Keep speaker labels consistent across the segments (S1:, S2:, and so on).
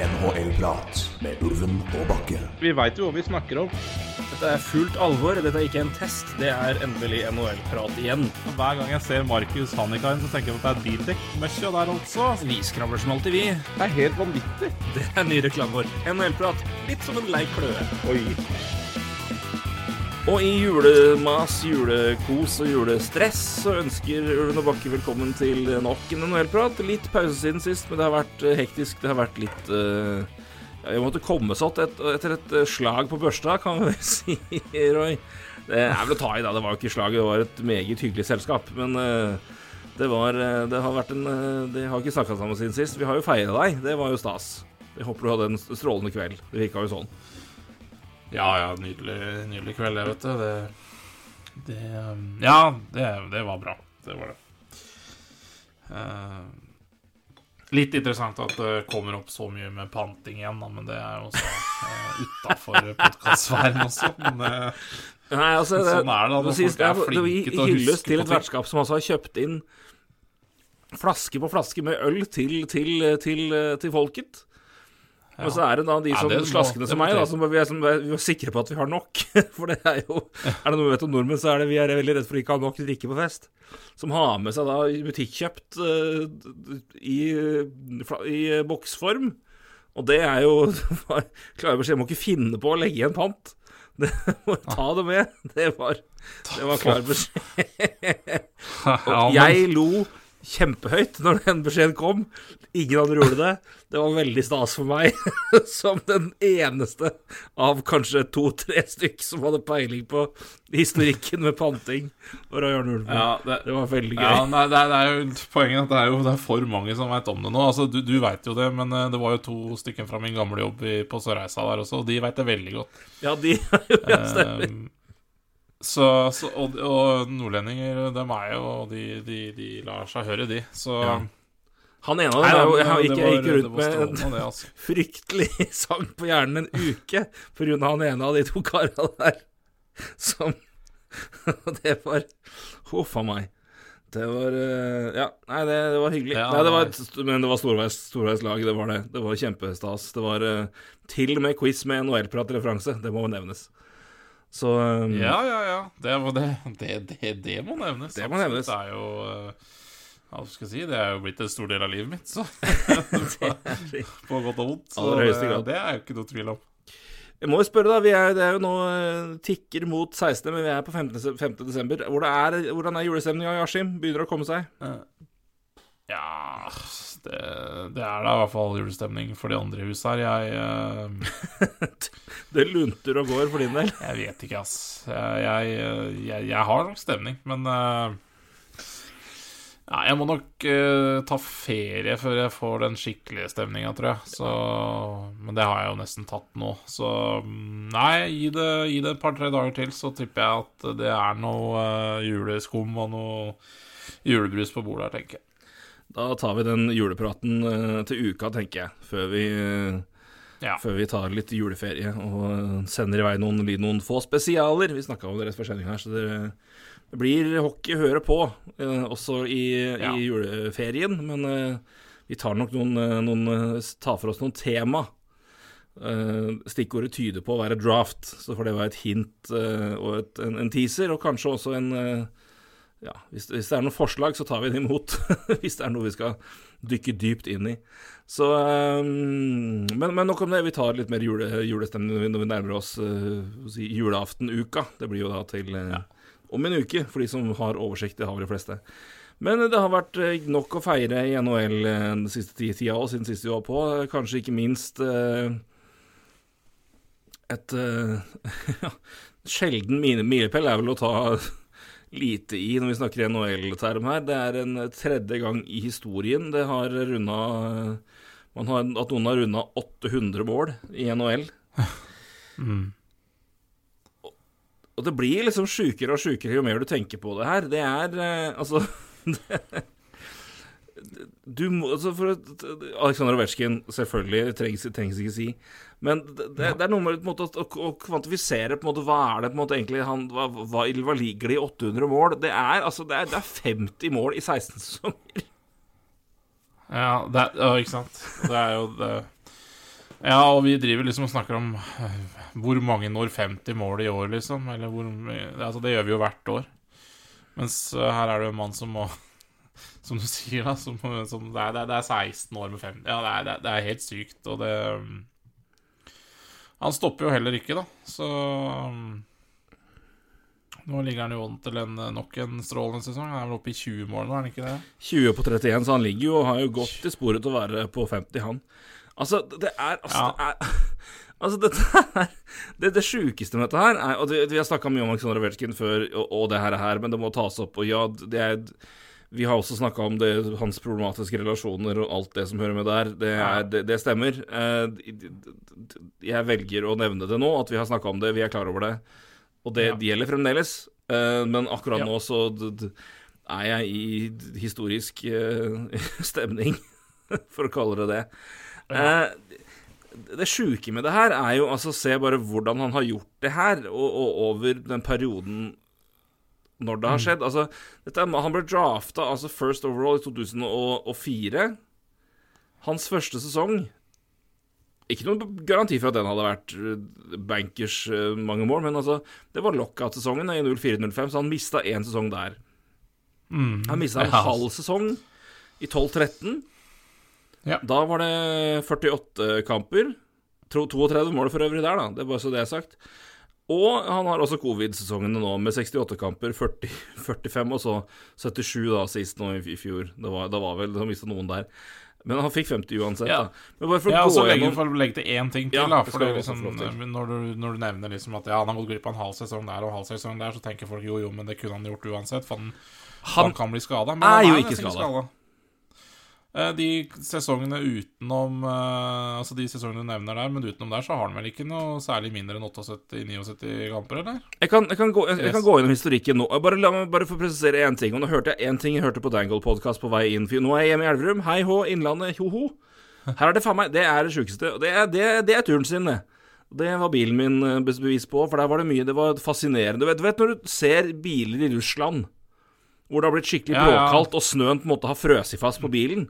S1: NHL-prat med Ulven og Bakke.
S2: Vi veit jo hva vi snakker om.
S3: Dette er fullt alvor. Dette er ikke en test. Det er endelig NHL-prat igjen.
S4: Hver gang jeg ser Markus Hannikainen, så tenker jeg at det er bildekk-møkkja der altså.
S3: Vi skravler som alltid, vi.
S2: Det er helt vanvittig.
S3: Det er ny reklame vår. NHL-prat. Litt som en lei kløe.
S2: Oi.
S3: Og i julemas, julekos og julestress så ønsker Ulven og Bakke velkommen til nok en NHL-prat. Litt pause siden sist, men det har vært eh, hektisk. Det har vært litt uh, ja, Vi måtte komme att et, etter et eh, slag på børsta, kan vi si, Roy. Det er vel å ta i, da. Det var jo ikke slag, det var et meget hyggelig selskap. Men uh, det var eh, Det har vært en eh, Det har ikke snakka sammen siden sist. Vi har jo feira deg. Det var jo stas. Jeg håper du hadde en strålende kveld. Det virka jo sånn.
S4: Ja, ja, nydelig, nydelig kveld, det, vet du. Det, det um, Ja, det, det var bra. Det var det. Uh, litt interessant at det kommer opp så mye med panting igjen, da, men det er jo også uh, utafor podkastsfæren også. Men eh,
S3: Nei, altså, det,
S4: Sånn er det da,
S3: det,
S4: folk er
S3: det, det,
S4: flinke til å huske
S3: til et vertskap som altså har kjøpt inn flaske på flaske med øl til, til, til, til folket. Og så er det da de som
S4: ja,
S3: slaskene som meg, da, som vi er, som er, vi er sikre på at vi har nok. For det er jo Er det noe vi vet om nordmenn, så er det vi er veldig redd for ikke å ha nok drikke på fest. Som har med seg da butikkjøpt uh, i, i boksform. Og det er jo Klare beskjed, må ikke finne på å legge igjen pant. Det ta det med. Det var, det var klar beskjed.
S4: Og
S3: Jeg lo kjempehøyt når den beskjeden kom. Ingen andre gjorde det. Det var veldig stas for meg, som den eneste av kanskje to-tre stykk som hadde peiling på historikken med panting. Og Roy Ulven.
S4: Ja, det,
S3: Det var veldig gøy.
S4: Ja, nei, det, er, det er jo poenget at det er jo det er for mange som veit om det nå. Altså, Du, du veit jo det, men eh, det var jo to stykker fra min gamle jobb i, på Sørreisa der også, og de veit det veldig godt.
S3: Ja, de ja, stemmer.
S4: Um, så, så, og, og nordlendinger, dem er jo De, de, de lar seg høre, de. Så
S3: Ja. Han ene av dem jo Jeg har
S4: var-
S3: jeg gikk rundt med en
S4: det, altså.
S3: fryktelig sang på hjernen en uke pga. han ene av de to karene der som Det var Huff a meg. Det var eh, Ja, nei, det, det var hyggelig.
S4: Ja,
S3: nei, det var, men det var storveis, lag, det var det. Det var kjempestas. Det var eh, til og med quiz med NHL-pratreferanse. Det må nevnes. Så um,
S4: Ja, ja, ja. Det, det, det, det må nevnes.
S3: Det må nevnes.
S4: Det er jo eh, Hva skal jeg si? Det er jo blitt en stor del av livet mitt, så. På godt og vondt. Så det, det er jo ikke noe tvil om.
S3: Jeg må jo spørre, da. Vi er, det er jo nå eh, tikker mot 16., men vi er på 5. se- 5. desember. Hvordan er, hvordan er julestemninga i Askim? Begynner det å komme seg?
S4: Ja det, det er da i hvert fall julestemning for de andre i huset her. Jeg, uh...
S3: Det lunter og går for din del.
S4: jeg vet ikke, ass. Jeg, jeg, jeg, jeg har nok stemning, men eh, ja, Jeg må nok uh, ta ferie før jeg får den skikkelige stemninga, tror jeg. Så, men det har jeg jo nesten tatt nå. Så mm, nei, gi det, gi det et par-tre dager til, så tipper jeg at det er noe uh, juleskum og noe julebrus på bordet her, tenker jeg.
S3: Da tar vi den julepraten uh, til uka, tenker jeg. Før vi,
S4: Ja.
S3: før vi tar litt juleferie og sender i vei noen, noen få spesialer. Vi snakka om det rett før sending her, så det blir hockey høre på eh, også i,
S4: Ja.
S3: i juleferien. Men eh, vi tar nok noen, eh, noen tar for oss noen tema. Eh, stikkordet tyder på å være draft, så får det være et hint og et, en, en teaser, og kanskje også en ja, hvis, hvis det er noen forslag, så tar vi det imot. hvis det er noe vi skal dykke dypt inn i. Så um, men, men nok om det. Vi tar litt mer jule, julestemning når vi- nærmer oss uh, si, julaftenuka. Det blir jo da til uh, om en uke, for de som har oversikt. Det har vel de fleste. Men det har vært uh, nok å feire i NHL uh, den siste tida og siden sist vi var på. Kanskje ikke minst et uh, Sjelden milepæl er vel å ta lite i når vi snakker NHL-term her. Det er en tredje gang i historien det har runda man har, At noen har runda 800 mål i NHL. Og, og det blir liksom sjukere og sjukere jo mer du tenker på det her. Det er eh, Altså det, du må altså for Aleksandr Ovetsjkin, selvfølgelig, trengs, trengs ikke si. Men det, det, det er noe med måte, å, å kvantifisere på en måte, hva er det på en måte egentlig han, hva, hva, hva ligger det i 800 mål? Det er, altså, det er, det er 50 mål i 16 sesonger.
S4: Ja, det er, ikke sant. Det er jo det Ja, og vi driver liksom og snakker om hvor mange når 50 mål i år, liksom. Eller hvor Altså, det gjør vi jo hvert år. Mens eh, her er det jo en mann som må Som du sier, da. Som, som det, er, det, er, 16 år med 50 Ja, det er, det er helt sykt, og det mm, Han stopper jo heller ikke, da. Så mm, nå ligger han jo an til en, nok en strålende sesong. Han er vel oppe i 20 mål nå, er han ikke det?
S3: 20 på 31, så han ligger jo og har jo gått i sporet til å være på 50, han. Altså, det er Altså,
S4: Ja.
S3: det er Altså, dette her Det, det sjukeste med dette her er Og det, vi har snakka mye om Aleksandr Ovetsjkin før, og, og det her, er her, men det må tas opp. Og ja, det er Vi har også snakka om det, hans problematiske relasjoner og alt det som hører med der. Det, er, det, det stemmer. Eh, Jeg velger å nevne det nå, at vi har snakka om det, vi er klar over det. Og det,
S4: Ja.
S3: det gjelder fremdeles. Eh, Men akkurat
S4: Ja.
S3: nå så er jeg i historisk eh, stemning, for å kalle det det. Eh, det sjuke med det her er jo altså se bare hvordan han har gjort det her, og, og over den perioden når det har skjedd. Altså, dette, er- han ble drafta altså first overall i 2004. Hans første sesong Ikke noen garanti for at den hadde vært eh, bankers eh, mange mål, men altså, det var lockout-sesongen i 04-05, så han mista én sesong der.
S4: Mm.
S3: Han mista en
S4: Ja.
S3: halv sesong i 12-13.
S4: Ja.
S3: Da var det 48 kamper. Tro- 32 mål for øvrig der, da. Det er bare så det er sagt. Og han har også covid-sesongene nå, med 68 kamper, 40, 45 og så 77 da sist nå i, fjor. Det var, det var vel Han mista noen der. Men han fikk 50 uansett,
S4: Ja.
S3: da. Men bare for
S4: Ja,
S3: å gå
S4: legge,
S3: gjennom
S4: legge til én ting til,
S3: Ja,
S4: da. For liksom, når, du, når du nevner liksom at ja, han har gått glipp av en halv sesong der og en halv sesong der, så tenker folk jo, jo, men det kunne han gjort uansett, for han, han,
S3: Han
S4: kan bli skada.
S3: er jo ikke skadet.
S4: Eh, De sesongene utenom eh, Altså de sesongene du nevner der, men utenom der så har han vel ikke noe særlig mindre enn 78-79 kamper, eller?
S3: Jeg kan, jeg, kan gå, jeg, jeg kan gå gjennom historikken nå. Bare La meg bare få presisere én ting. Og nå hørte jeg én ting jeg hørte på Dangle-podkast på vei inn. For nå er jeg hjemme i Elverum. Hei hå, Innlandet, ho-ho. Her er det faen meg Det er det sjukeste. Og det er, det, det er turen sin, det. Det var bilen min eh, bevis på, for der var det mye Det var fascinerende. Du vet, du vet når du ser biler i Russland hvor det har blitt skikkelig
S4: Ja, ja.
S3: bråkaldt, og snøen på en måte har frøst fast på bilen.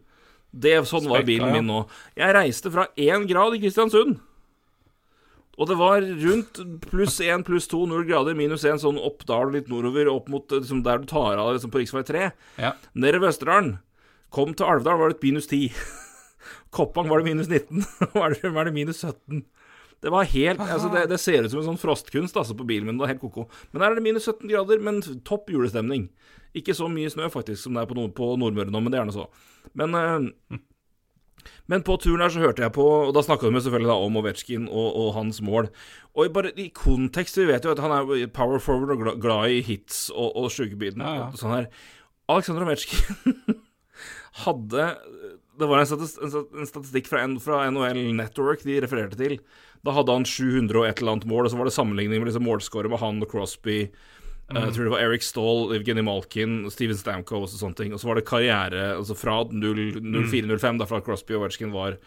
S3: Det, sånn var bilen min nå. Jeg reiste fra én grad i Kristiansund. Og det var rundt pluss 1, pluss 2, 0 grader, minus 1, sånn Oppdal litt nordover, opp mot eh, liksom, der du tar av liksom, på rv. 3.
S4: Ja.
S3: Nede ved Østerdalen. Kom til Alvdal, var det et minus 10. Koppang var det minus 19. Og Elverum er det minus 17. Det var helt altså det, det ser ut som en sånn frostkunst altså, på bilen min. Det var helt ko-ko. Men her er det minus 17 grader, men topp julestemning. Ikke så mye snø, faktisk, som det er på, nord på Nordmøre nå, men det er nå så. Men eh, men på turen her så hørte jeg på Og da snakka vi selvfølgelig om Ovetsjkin og, og hans mål. Og bare i kontekst Vi vet jo at han er power forward og glad i hits og, og sjukebiten.
S4: Ja, ja.
S3: og Sånn her. Aleksandr Ovetsjkin hadde Det var en statistikk, en statistikk fra, fra NHL Network de refererte til. Da hadde han 700 og et eller annet mål, og så var det sammenligning med liksom målskårer med han og Crosby. Mm. Jeg tror det var Eric Stahl, Evgeny Malkin, Steven Stamkos og sånne ting. Og så var det karriere altså fra 04-05, da fra Crosby og Ovetsjkin var,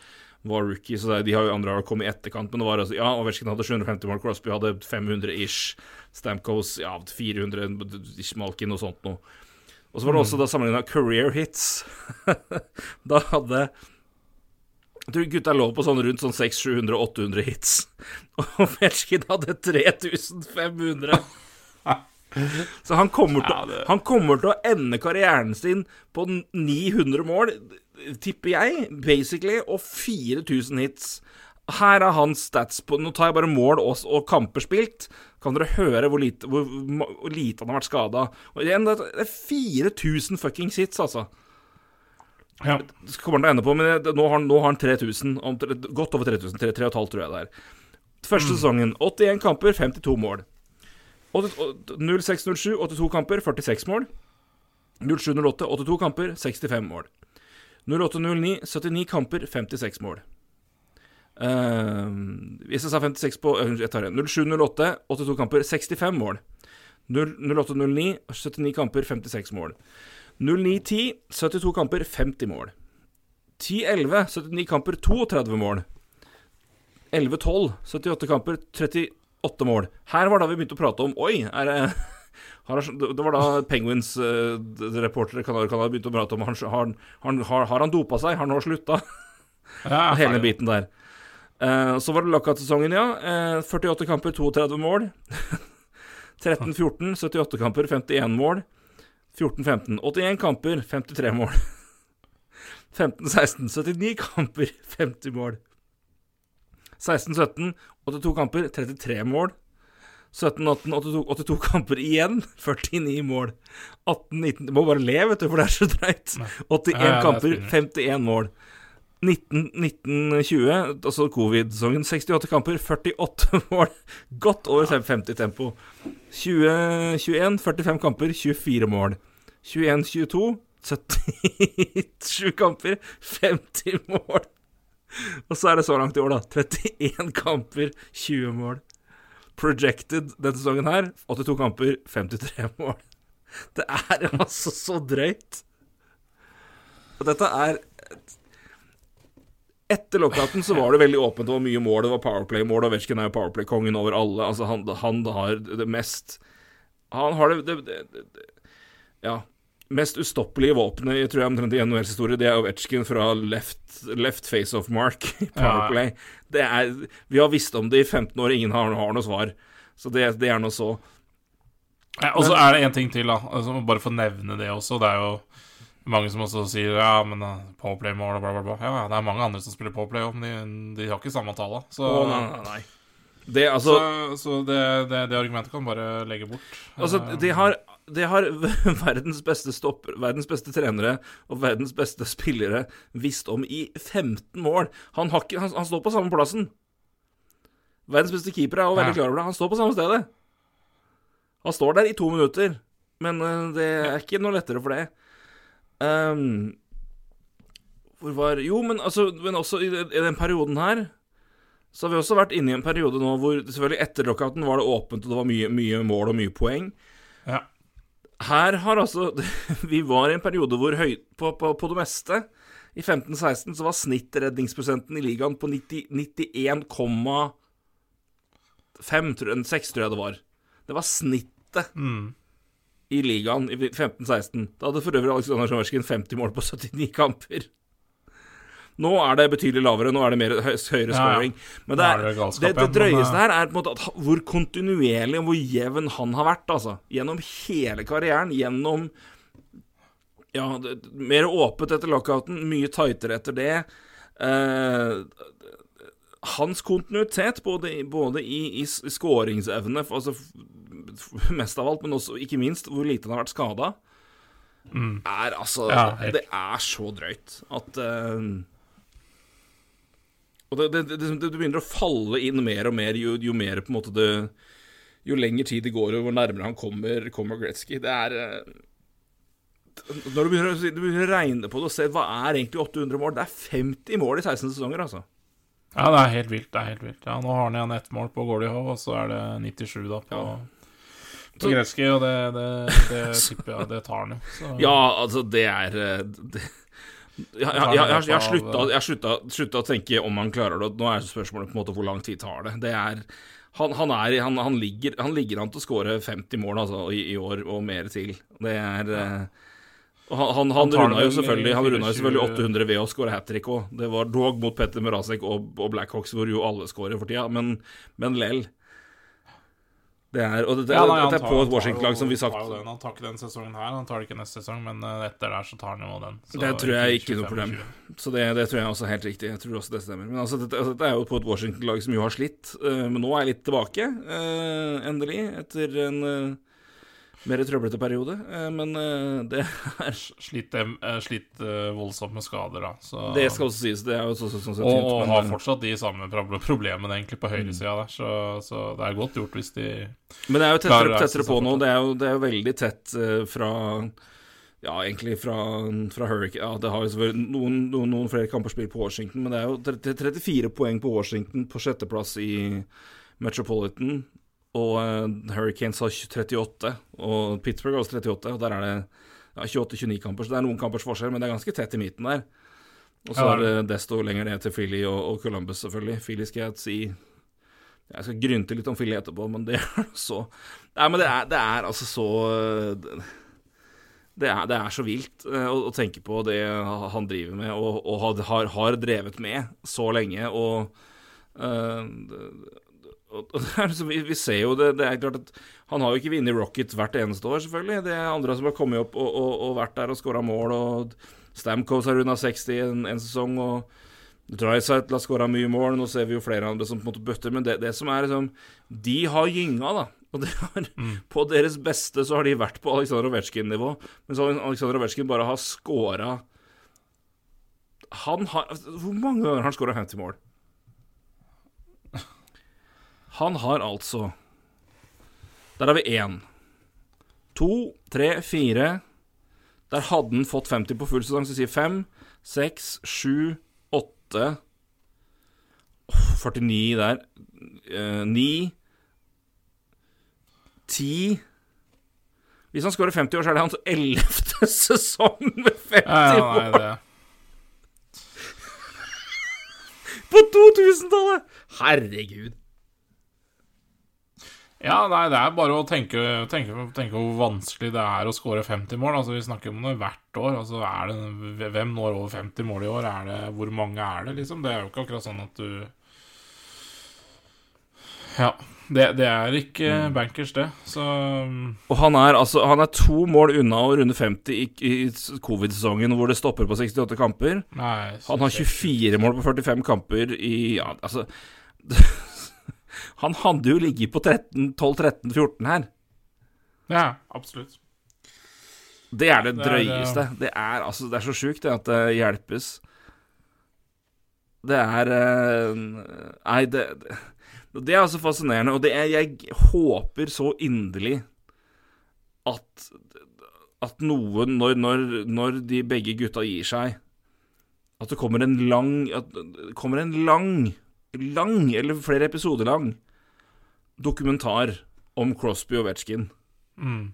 S3: var rookie. Så de har jo andre har kommet i etterkant. Men det var altså, ja, Ovetsjkin hadde 750 mål, Crosby hadde 500 ish. Stamkos ja, 400 ish, Malkin og sånt noe. Og så var det også da sammenligna career hits. da hadde jeg tror gutta lå på sånn rundt sånn 600-700-800 hits. Og Ovetsjkin hadde 3500. Så han kommer, til, han kommer til å ende karrieren sin på 900 mål, tipper jeg, basically, og 4000 hits. Her er hans stats på Nå tar jeg bare mål og, og kamper spilt. Kan dere høre hvor lite, hvor, hvor lite han har vært skada? Det er 4000 fuckings hits, altså.
S4: Ja.
S3: Det kommer han til å ende på, men det, nå, har nå har han 3000. Om, godt over 3000. 3500, tror jeg det er. Første sesongen 81 kamper, 52 mål. 06-07, 82 kamper, 46 mål. 07-08, 82 kamper, 65 mål. 08-09, 79 kamper, 56 mål. Eh, hvis jeg sa 56 på øh, Jeg tar det. 07-08, 82 kamper, 65 mål. 08-09, 79 kamper, 56 mål. 09-10, 72 kamper, 50 mål. 10-11, 79 kamper, 32 mål. 11-12, 78 kamper, 38 mål. Her var da vi begynte å prate om Oi, er det det var da Penguins-reportere uh, kan ha begynt å prate om han, har, han, har, har han dopa seg? Har han nå slutta?
S4: Ja,
S3: Hele biten der. Eh, så var det lockout-sesongen, ja. Eh, 48 kamper, 32 mål. 13-14, 78 kamper, 51 mål. 14-15, 81 kamper, 53 mål. 15-16, 79 kamper, 50 mål. 16-17, 82 kamper, 33 mål. 17-18, 82, 82 kamper igjen, 49 mål. 18-19 Du må bare le, vet du, for det er så drøyt. 81
S4: Ja, ja, er
S3: kamper, 51 mål. 1920, altså covid-sesongen, 68 kamper, 48 mål. Godt over 50 tempo. 2021, 45 kamper, 24 mål. 21-22, 77 kamper, 50 mål. Og så er det så langt i år, da. 31 kamper, 20 mål. Projected denne sesongen her, 82 kamper, 53 mål. Det er altså så drøyt. Og dette er Etter lockouten så var det veldig åpent, det var mye mål, det var Powerplay-mål, Ovetsjkin er jo Powerplay-kongen over alle. Altså, han, han har det mest Han har det, det, det, det Ja. Mest ustoppelige våpenet tror jeg omtrent i NHLs historie, det er Ovetsjkin fra left, left face of mark i Powerplay. Det er Vi har visst om det i 15 år, ingen har, har noe svar. Så det, det er nå så.
S4: Ja, og så er det en ting til, da. Altså, bare for å nevne det også. Det er jo mange som også sier ja, men uh, Powerplay-mål og bla, bla, bla. Ja, ja, det er mange andre som spiller Powerplay, men de, de har ikke samme tallet. Så,
S3: oh, nei, nei, nei. Det, altså,
S4: så, så det, det, det argumentet kan bare legge bort.
S3: altså
S4: Eh,
S3: de har, de har verdens beste stopper, verdens beste trenere og verdens beste spillere visst om i 15 mål. Han, har ikke, han, han står på samme plassen. Verdens beste keeper er jo veldig klar over det. Han står på samme stedet. Han står der i to minutter, men eh, det er ikke noe lettere for det. Ehm, hvor var Jo, men, altså, men også i, den- i den perioden her så har vi også vært inne i en periode nå hvor selvfølgelig etter lockouten var det åpent, og det var mye, mye mål og mye poeng.
S4: Ja.
S3: Her har altså Vi var i en periode hvor høy, på, på, på det meste I 15-16 så var snittredningsprosenten i ligaen på 91,5 tror jeg, 6 tror jeg det var. Det var snittet
S4: Mm.
S3: I ligaen i 15-16. Da hadde for øvrig Alexander Sjøverskin 50 mål på 79 kamper. Nå er det betydelig lavere, nå er det mer høyere høyere
S4: Ja, ja.
S3: scoring. Men det, er,
S4: det
S3: det, det, drøyeste
S4: eh,
S3: her er på en måte at hvor kontinuerlig og hvor jevn han har vært, altså. Gjennom hele karrieren. Gjennom Ja, mer åpent etter lockouten, mye tightere etter det. Eh, hans kontinuitet, både, både i, i skåringsevne, altså mest av alt, men også ikke minst hvor lite han har vært skada, er altså
S4: Ja.
S3: Det er så drøyt at uh, Og det, det, det, det begynner å falle inn mer og mer jo, jo mer på en måte det Jo lenger tid det går, og hvor nærmere han kommer, kommer Gretzky. Det er uh, Når du begynner, å du begynner å regne på det og se hva er egentlig 800 mål Det er 50 mål i 16 sesonger, altså.
S4: Ja, det er helt vilt. det er helt vilt Ja, Nå har han igjen ett mål på Gordie Howe, og så er det 97 da på, på Gretzky, og det, det, det tipper jeg det tar han jo. Så-
S3: Ja, altså, det er eh, det, jeg, jeg, jeg, jeg, jeg har slutta, jeg slutta, slutta å tenke om han klarer det. Nå er spørsmålet på en måte hvor lang tid tar det. Det er Han, han, er, han, han, ligger, han ligger an til å skåre 50 mål altså, i, i år, og mer til. Det er eh, og Han, han, han,
S4: Han
S3: runda jo selvfølgelig Han runda jo selvfølgelig 800 ved å skåre hat trick òg. Det var dog mot Petter Mrazek og, og Blackhawks, hvor jo alle skårer for tida, men, men lell. Det er, og det,
S4: Ja, nei,
S3: det er
S4: tar-
S3: på et Washington-lag som vi sagt
S4: tar den. Han tar ikke den sesongen her, han tar det ikke neste sesong, men eh, etter der så tar han jo den. Så
S3: Det tror jeg ikke er noe problem. Så det, det tror jeg også er helt riktig. Jeg tror også det stemmer. Men altså, dette, altså, dette er jo på et Washington-lag som jo har slitt. eh, men nå er jeg litt tilbake, eh, endelig, etter en mer trøblete periode. Eh, men eh, det er
S4: Slitt, eh, slitt voldsomt med skader, da. Så,
S3: Det skal også sies. Det er jo så, så, sånn så
S4: og, og har fortsatt de samme problemene egentlig på høyresida der, så, så det er godt gjort hvis de
S3: Men det er jo tettere, tettere på nå. Det er jo, det er jo veldig tett fra Ja, egentlig fra, fra Hurricane Ja, det har jo selvfølgelig noen, noen, noen flere kamper spilt på Washington, men det er jo 34 poeng på Washington på sjetteplass i Metropolitan. Og eh, Hurricanes har 38, og Pittsburgh har også 38. Og der er det ja, 28-29 kamper, så det er noen kampers forskjell, men det er ganske tett i midten der. Og så
S4: Ja,
S3: er
S4: det
S3: desto lenger ned til Philly og, og Columbus, selvfølgelig. Philly skal jeg si Jeg skal grynte litt om Philly etterpå, men det er så Nei, men det er, det er altså så det er, det er så vilt eh, å, å tenke på det han driver med, og, og har, har drevet med så lenge. Og Eh, vi, vi ser jo det, det er klart at Han har jo ikke vunnet Rocket hvert eneste år, selvfølgelig. Det er andre som har kommet opp og, og, og vært der og skåra mål, og Stamkos har runda 60 en, en sesong, og Drysight har skåra mye mål. Nå ser vi jo flere andre som på en måte bøtter, men det, det som er liksom De har gynga, da. Og det har, på deres beste så har de vært på Aleksandr Ovetsjkin-nivå, mens Aleksandr Ovetsjkin bare har skåra Han har Hvor mange ganger har han skåra 50 mål? Han har altså Der har vi én. To, tre, fire. Der hadde han fått 50 på full sesong, så sier fem, seks, sju, åtte 49 der. Eh, Ni. Ti. Hvis han skårer 50 år, så er det hans ellevte sesong med 50
S4: Ja, ja, nei,
S3: på 2000-tallet! Herregud.
S4: Ja, nei, det er bare å tenke, tenke, tenke hvor vanskelig det er å skåre 50 mål. Altså, Vi snakker om det hvert år. Altså, er det, Hvem når over 50 mål i år? Er det, hvor mange er det, liksom? Det er jo ikke akkurat sånn at du Ja. Det, det er ikke bankers, det. Så
S3: Og han er altså Han er to mål unna å runde 50 i, i covid-sesongen, hvor det stopper på 68 kamper.
S4: Nei.
S3: Han har 24 mål på 45 kamper i Ja, altså Han hadde jo ligget på 12-13-14 her.
S4: Ja, absolutt.
S3: Det er det
S4: Det er,
S3: drøyeste. Det er altså Det er så sjukt, at det hjelpes. Det er eh, Nei, det det- Det er altså fascinerende, og det er Jeg håper så inderlig at At noen, når, når, når de begge gutta gir seg At det kommer en lang det kommer en lang, lang, eller flere episoder lang, dokumentar om Crosby og Vetchkin.
S4: Mm.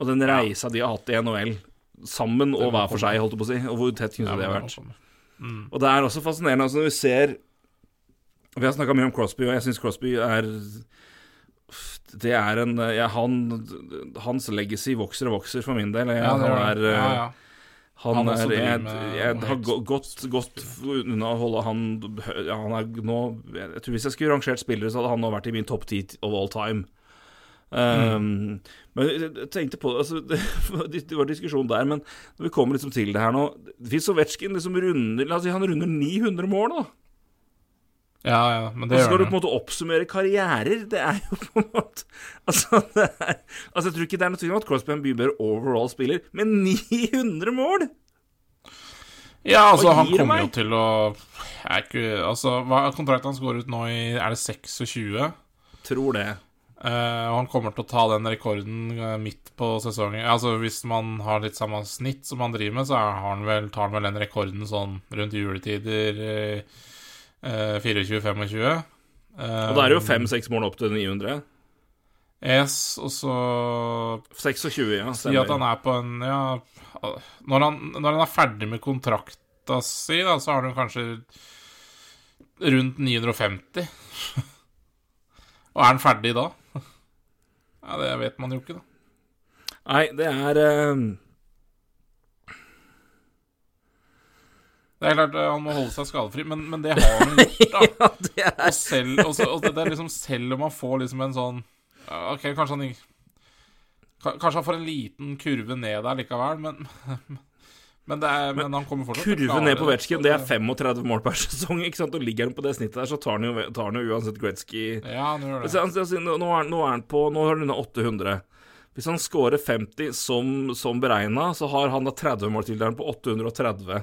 S3: Og den reisa de har hatt i NHL, sammen og hver for seg, holdt jeg på å si. Og hvor tett kunne det ha vært.
S4: Mm.
S3: Og det er også fascinerende altså når vi ser Vi har snakka mye om Crosby, og jeg syns Crosby er Det er en ja, han, Hans legacy vokser og vokser for min del. Jeg,
S4: Ja, det
S3: han
S4: gjør
S3: er
S4: det. ja, ja.
S3: Han,
S4: Han
S3: er Jeg, jeg har gått, gått unna å holde han Han er nå Jeg tror Hvis jeg skulle rangert spillere, så hadde han nå vært i min topp ti of all time. Um, Men jeg tenkte på altså, det, det var diskusjon der, men når vi kommer liksom til det her nå Hvis Ovetsjkin liksom runder si han runder 900 mål, da.
S4: Ja, ja, men
S3: Og
S4: det
S3: så skal du på en måte oppsummere karrierer. Det er jo på en måte Altså, er, altså jeg tror ikke det er noe tvil om at Crosby er en mye bedre overall-spiller, med 900 mål!
S4: Ja, altså, han kommer jo til å er ikke, Altså, hva kontrakten hans går ut nå i Er det 26?
S3: Tror det.
S4: Og han kommer til å ta den rekorden eh, midt på sesongen. Altså Hvis man har litt samme snitt som han driver med, så han vel, tar han vel den rekorden sånn rundt juletider eh, 24-25. Eh,
S3: Og da er det jo fem-seks mål opp til 900.
S4: Yes, og så
S3: 26, ja.
S4: si at han er på en Ja, når han, når han er ferdig med kontrakta si, da, så har han kanskje rundt 950. og er han ferdig da? Ja, det vet man jo ikke, da.
S3: Nei, det er eh,
S4: Det er klart eh, han må holde seg skadefri, men, men det har han gjort, da.
S3: Ja, det er
S4: Og selv, og så- og det er liksom, selv om han får liksom en sånn Ok, kanskje han Kanskje han får en liten kurve ned der likevel, men Men, det er, men han kommer fortsatt
S3: Kurve ned på
S4: Vetsjkin,
S3: det er 35 mål per sesong. ikke sant? Og ligger han på det snittet der, så tar han jo, tar han jo uansett Gretzky
S4: Ja, han gjør det.
S3: Altså, nå, er, nå er han på Nå har han unna 800. Hvis han scorer 50 som, som beregna, så har han da 30 mål til der på 830.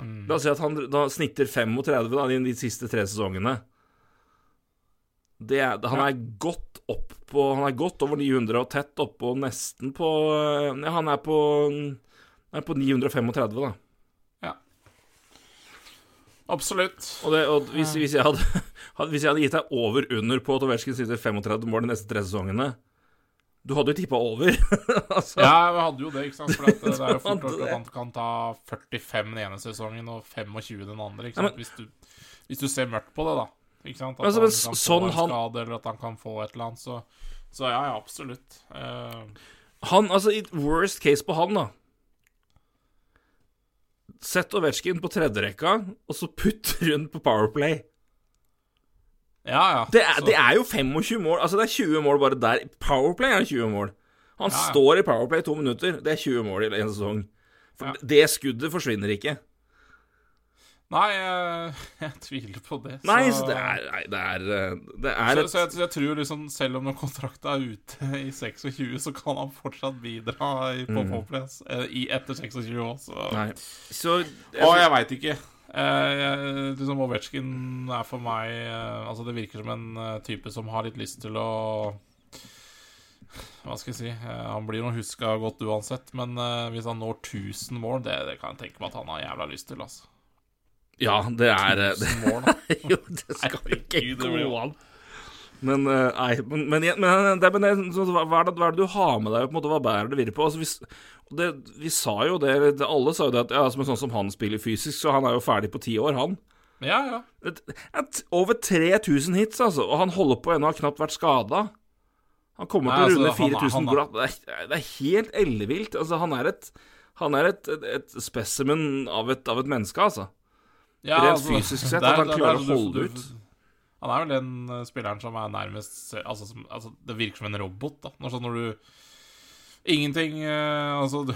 S4: Mm.
S3: La oss si at han da snitter 35 da, i de siste tre sesongene. Det han er godt opp på Han er godt over 900 og tett oppå nesten på Ja, han er på er på 935, da.
S4: Absolutt.
S3: Og, det, og hvis, hvis, jeg hadde, hvis jeg hadde gitt deg over under på at Ovetsjkin sitter 35 mål de neste tre sesongene Du hadde jo tippa over. altså,
S4: Ja, vi hadde jo det, ikke sant. For at det er jo fort gjort at han kan ta 45 den ene sesongen og 25 den andre. Ikke
S3: Ja,
S4: sant? hvis, du, hvis du ser mørkt på det, da. Ikke sant? At
S3: Altså,
S4: han kan
S3: sånn
S4: få en
S3: han-
S4: skade, eller at han kan få et eller annet. Så, så ja, ja, absolutt. Uh...
S3: Han, altså, i worst case på han, da Sett Ovetsjkin på tredjerekka, og så putt rundt på Powerplay.
S4: Ja, ja.
S3: Det er, det er jo 25 mål. Altså, det er 20 mål bare der. Powerplay er 20 mål. Han
S4: Ja,
S3: står i Powerplay i to minutter. Det er 20 mål i en sesong. For det skuddet forsvinner ikke.
S4: Nei, jeg, jeg tviler på det.
S3: Nei, så det er Nei, det er eh, Det er
S4: så,
S3: et
S4: så jeg, så jeg tror liksom selv om når kontrakten er ute i 26, så kan han fortsatt bidra i, på mm. Popless etter 26 år. Så.
S3: Nei. Så
S4: Å, jeg veit ikke. Eh, liksom Ovetsjkin er for meg eh, Altså Det virker som en eh, type som har litt lyst til å Hva skal jeg si eh, Han blir nå huska godt uansett, men eh, hvis han når 1000 mål, det, det kan jeg tenke meg at han har jævla lyst til. Altså.
S3: Ja, det er
S4: 1000 mål.
S3: Jo, det skal ikke
S4: blir jo-
S3: gå an. Men nei, men, men, men, men, det, men det, hva, er det, hva er det du har med deg? på en måte, Hva bærer det videre på? Altså, vi, s- det, vi sa jo det, Alle sa jo det at ja, som, sånn som han spiller fysisk, så han er jo ferdig på ti år, han.
S4: Ja, ja.
S3: Et, et, over 3000 hits, altså, og han holder på ennå, har knapt vært skada. Han kommer
S4: Nei,
S3: til å
S4: altså,
S3: runde
S4: er-
S3: 4000
S4: han er-
S3: glatt. Det er, det er helt ellevilt. Altså, han er et Han er et, et, et spesimen av et, av et menneske, altså.
S4: ja
S3: Rent fysisk sett, at han klarer å holde ut.
S4: Han er vel den eh, spilleren som er nærmest altså, som, altså, Det virker som en robot, da. Når, sånn når du Ingenting eh, Altså, du,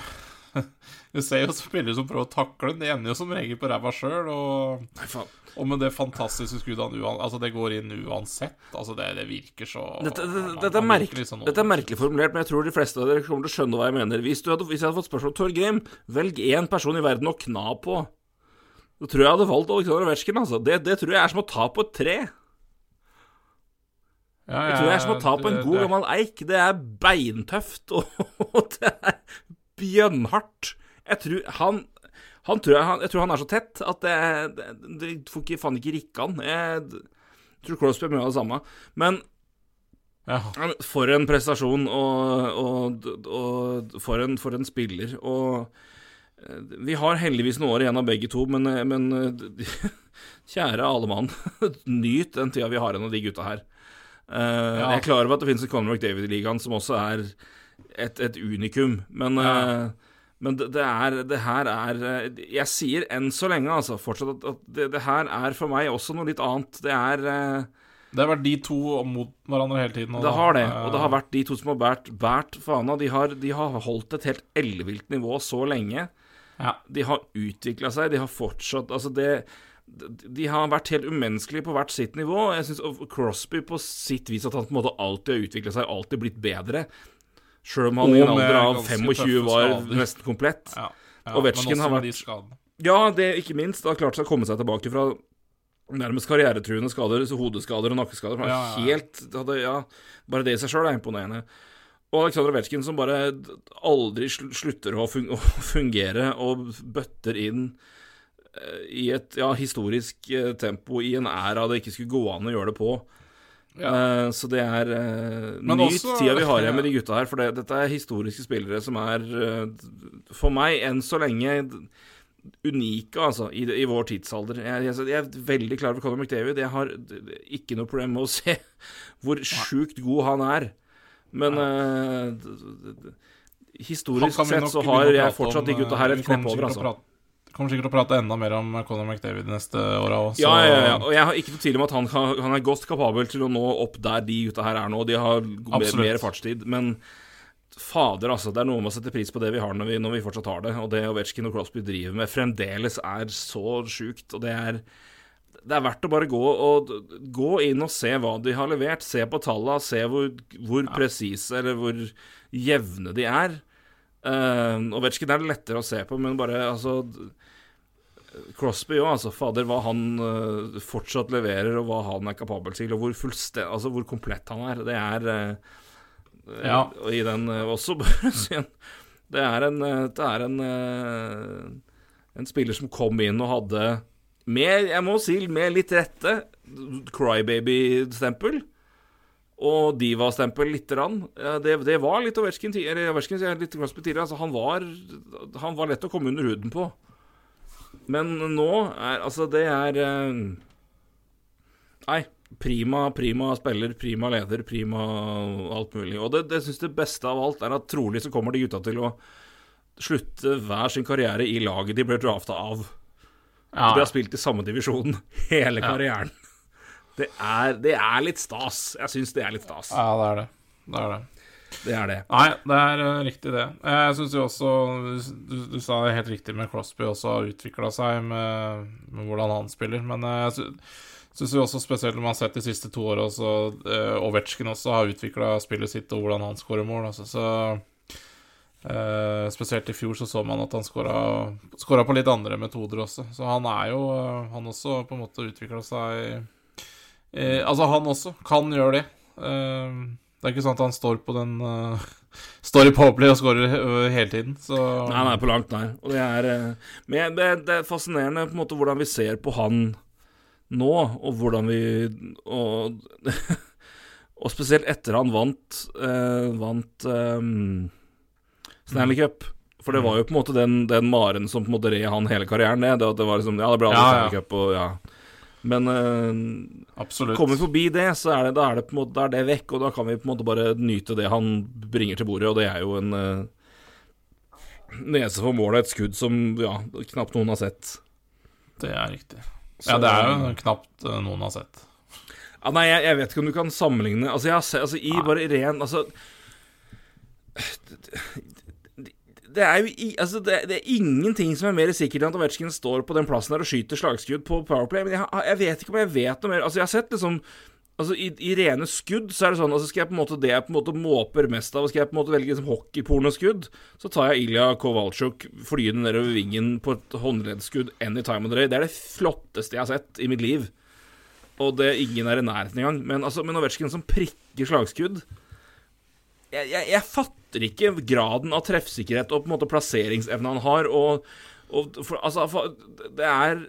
S4: du ser jo spillere som prøver å takle den. Det ender jo som regel på ræva sjøl. Og, og med det fantastiske skuddet han Altså, det går inn uansett. Altså, det, det virker så
S3: Dette, det,
S4: han-
S3: dette, er merkelig,
S4: sånn
S3: dette er merkelig formulert, men jeg tror de fleste av dere kommer til å skjønne hva jeg mener. Hvis, du hadde, hvis jeg hadde fått spørsmål om Torgrim, velg én person i verden å kna på. Da tror jeg jeg hadde valgt Aleksandr Ovetsjkin, altså. Det, det tror jeg er som å ta på et tre.
S4: Ja,
S3: Jeg tror det er som å ta på en god
S4: det-
S3: gammel eik. Det er beintøft, og, og det er bjønnhardt. Jeg tror han han tror jeg, han, jeg tror han er så tett at det, det, det får ikke, faen ikke rikke han. Jeg tror Crosby er mye av det samme. Men
S4: ja.
S3: For en prestasjon, og, og, og for, en, for en spiller. Og eh, vi har heldigvis noen år igjen av begge to, men, eh, men eh, kjære alle mann, nyt den tida vi har igjen av de gutta her. Eh,
S4: Ja.
S3: Jeg er klar over at det finnes en Conor McDavid i ligaen som også er et, et unikum, men,
S4: Ja.
S3: eh, men det, det er Det her er eh, Jeg sier enn så lenge, altså, fortsatt at, at det, det her er for meg også noe litt annet. Det er
S4: Det har vært de to mot hverandre hele tiden.
S3: det har det, og det har vært de to som har båret, båret fana. De har, de har holdt et helt ellevilt nivå så lenge.
S4: ja.
S3: De har utvikla seg, de har fortsatt Altså, det De har vært helt umenneskelige på hvert sitt nivå. Jeg syns Crosby på sitt vis at han på en måte alltid har utvikla seg, alltid blitt bedre. Sjøl om han i en alder av 25 var nesten komplett.
S4: Ja, ja, og også
S3: har vært-. Ja, det ikke minst. Har klart seg å komme seg tilbake fra nærmest karrieretruende skader, så hodeskader og nakkeskader. Han
S4: Ja,
S3: helt hadde, ja, Bare det i seg sjøl er imponerende. Og Aleksandr Ovetsjkin som bare aldri slutter å fungere og bøtter inn i et ja, historisk eh, tempo i en æra det ikke skulle gå an å gjøre det på. Eh, så det er uh, Nyt
S4: også-
S3: tida vi har igjen med de gutta her, for det, dette er historiske spillere som er, uh, for meg, enn så lenge unike, altså, i, i vår tidsalder. Jeg, jeg, jeg er veldig klar over Conor McDavid. Jeg har ikke noe problem med å se hvor sjukt god han er. Men eh, d- historisk sett så har jeg fortsatt
S4: om,
S3: de gutta her
S4: eh,
S3: et knepp over, altså.
S4: Kommer sikkert til å prate enda mer om Conor McDavid neste åra òg,
S3: Ja, ja, ja, og jeg har ikke noe tvil om at han, han er godt kapabel til å nå opp der de gutta her er nå. De har mer, mer fartstid. Men fader, altså. Det er noe med å sette pris på det vi har når vi, når vi fortsatt har det. Og det Ovetsjkin og Crosby driver med, fremdeles er så sjukt. Og det er det er verdt å bare gå, og, gå inn og se hva de har levert. Se på tallene, se hvor, hvor presise eller hvor jevne de er. Uh, Ovetsjkin er det lettere å se på, men bare altså Crosby òg, altså. Fader, hva han eh, fortsatt leverer, og hva han er kapabel til, og hvor, fullste- altså, hvor komplett han er. Det er eh,
S4: Ja.
S3: Og i den eh, også Det er en Det er en En spiller som kom inn og hadde med, jeg må si, med litt rette, crybaby-stempel. Og diva-stempel lite grann. Det, det var litt Crosby tidligere. Altså, han, var, han var lett å komme under huden på. Men nå er Altså, det er eh, Nei. Prima, prima spiller, prima leder, prima alt mulig. Og det, det syns det beste av alt er at trolig så kommer de gutta til å slutte hver sin karriere i laget de ble drafta av.
S4: Ja,
S3: De har spilt i samme divisjon hele
S4: Ja.
S3: karrieren. Det er, det er litt stas. Jeg syns det er litt stas.
S4: Ja, det er det. Det er det.
S3: Det er det.
S4: Nei, det er eh, riktig, det. Jeg syns jo også du, du sa det helt riktig med Crosby også har utvikla seg med, med hvordan han spiller. Men eh, jeg syns jo også spesielt når man har sett de siste to åra også uh, Ovetsjkin også har utvikla spillet sitt og hvordan han skårer mål. Altså, så uh, Spesielt i fjor så så man at han skåra på litt andre metoder også. Så han er jo uh, Han også på en måte utvikla seg eh, Altså, han også kan gjøre det. Eh, det er ikke sånn at han står på den uh, Står i Popley og skårer uh, hele tiden, så
S3: Nei, nei, på langt nær. Og det er uh, Men det, det, er fascinerende på en måte hvordan vi ser på han nå, og hvordan vi Og, og spesielt etter han vant Vant um, Stanley Cup. For det var jo på en måte den, den maren som på en måte red han hele karrieren ned. Det, det var liksom Ja, det ble alle
S4: ja.
S3: Stanley Cup, og ja. Men uh, kommer vi forbi det, så er det, da er det på en måte det vekk, og da kan vi på en måte bare nyte det han bringer til bordet, og det er jo en uh, nese for målet, et skudd som ja, knapt noen har sett.
S4: Det er riktig.
S3: Så-
S4: Ja, det er jo knapt uh, noen har sett.
S3: Ja, nei, jeg, jeg vet ikke om du kan sammenligne Altså, jeg har sett Altså, i bare ren Altså det er jo altså det, det er ingenting som er mer sikkert enn at Ovetsjkin står på den plassen der og skyter slagskudd på Powerplay. Men jeg, jeg vet ikke om jeg vet noe mer. Altså, jeg har sett liksom Altså, i, i rene skudd så er det sånn Altså, skal jeg på en måte det jeg på en måte måper mest av, skal jeg på en måte velge liksom hockeypornoskudd, så tar jeg Ilja Kowalczuk flyende nedover vingen på et håndleddsskudd any time of the day. Det er det flotteste jeg har sett i mitt liv. Og det ingen er i nærheten engang. Men altså, men Ovetsjkin som prikker slagskudd jeg, jeg, jeg fatter ikke graden av treffsikkerhet og på en måte plasseringsevne han har, og, og for, Altså, for, det er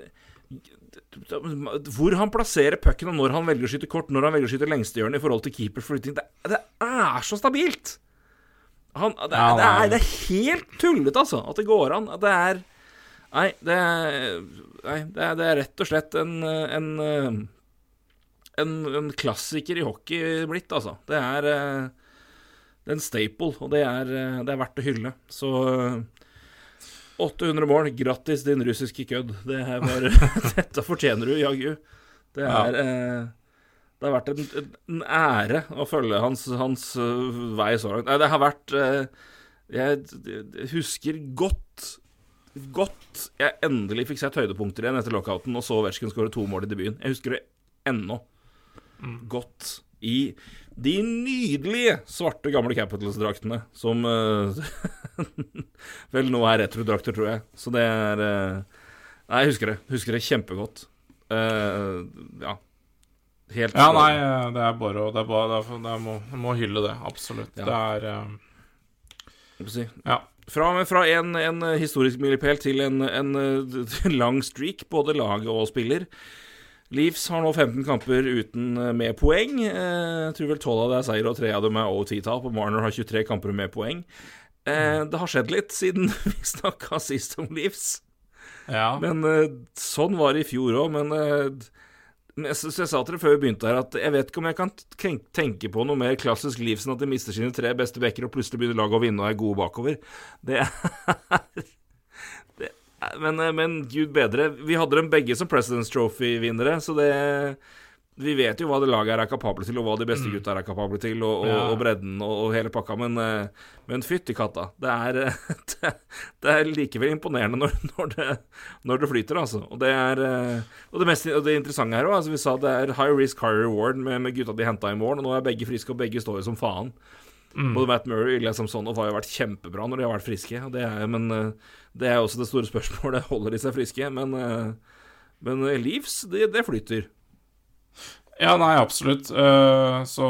S3: Hvor han plasserer pucken, og når han velger å skyte kort, når han velger å skyte lengstehjørnet i forhold til keepers flytting, det, det er så stabilt! Han, det, det, er, det er helt tullete, altså, at det går an. Det er Nei, det er, nei, det er, det er rett og slett en, en, en, en klassiker i hockey blitt, altså. Det er eh, det er en staple, og det er, eh, det er verdt å hylle. Så eh, 800 mål, grattis din russiske kødd. Det bare Dette fortjener du, jaggu. Det er eh, Det har vært en, en ære å følge hans, hans eh, vei så langt. Nei, det har vært eh, jeg, husker godt Godt jeg endelig fikk sett høydepunkter igjen etter lockouten og så Ovetsjkin skåre to mål i debuten. Jeg husker det ennå godt i de nydelige svarte gamle Capitals-draktene, som uh, vel nå er retrodrakter, tror jeg. Så det er uh, Nei, jeg husker det. Husker det kjempegodt. Uh, ja. Helt
S4: Ja, nei, det er bare å Det er bare det er, det må, må hylle det. Absolutt.
S3: Ja.
S4: Det er
S3: si.
S4: Ja.
S3: Fra, fra en, en historisk milepæl til en, en en lang streak, både lag og spiller. Leafs har nå 15 kamper uten eh, med poeng. Eh, Jeg tror vel 12 av det er seier, og 3 av dem er OT-tap. Og Marner har 23 kamper med poeng. Eh, Det har skjedd litt siden vi snakka sist om Leafs.
S4: Ja.
S3: Men eh, sånn var det i fjor òg. Men eh, jeg, jeg sa til dere før vi begynte her, at jeg vet ikke om jeg kan tenke på noe mer klassisk Leafs enn at de mister sine tre beste backer, og plutselig begynner laget å vinne og er gode bakover. Er, det er men, eh, men gud bedre. Vi hadde dem begge som President's Trophy-vinnere, så det Vi vet jo hva det laget er kapable til, og hva de beste gutta er kapable til, og, og,
S4: Ja.
S3: og bredden og, og hele pakka, men, eh, men fytti katta. Det er, eh, det, det er likevel imponerende når, når, det, når det flyter, altså. Og det er det, mest, det interessante her òg, altså vi sa det er high risk, high reward med, med gutta de henta i morgen, og nå er begge friske, og begge står jo som faen. Både Matt Murray og Ilya Samsonov har jo vært kjempebra når de har vært friske, det er, men eh, det er også det store spørsmålet. Holder de seg friske? Men, eh, men eh, Leafs, det, det flyter.
S4: Ja, nei, absolutt. Så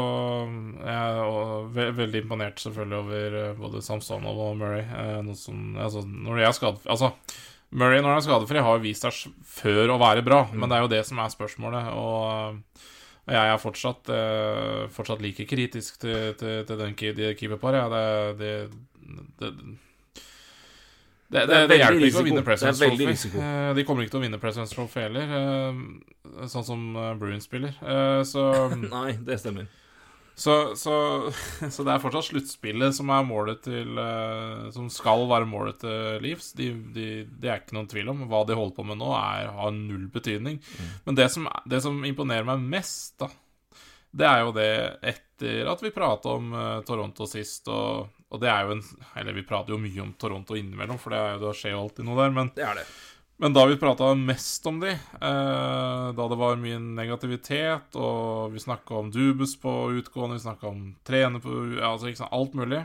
S4: jeg er veldig imponert selvfølgelig over både Samsonov og Murray. som, altså, når de er skadefri Altså, Murray når han er skadefri, har vist seg før å være bra, men det er jo det som er spørsmålet. Og, og jeg er fortsatt, eh, fortsatt like kritisk til, til, til den de keeperparet. Ja, det, det, det, det,
S3: er
S4: hjelper ikke å vinne
S3: veldig
S4: Trophy. Eh, De kommer ikke til å vinne Presence Trophy heller, eh, sånn som Bruin spiller. Så
S3: Nei, det stemmer.
S4: Så, så, så det er fortsatt sluttspillet som er målet til eh, Som skal være målet til Leeds. De, de, det er ikke noen tvil om. Hva de holder på med nå, er, har null betydning. Men det som, det som imponerer meg mest, da, det er jo det etter at vi prata om eh, Toronto sist, og, og det er jo en Eller vi prater jo mye om Toronto innimellom, for det, er jo, det skjer jo alltid noe der, men
S3: Det er det.
S4: Men da vi prata mest om de, eh, da det var mye negativitet, og vi snakka om Dubus på utgående, vi snakka om trener på ja, altså sant, alt mulig,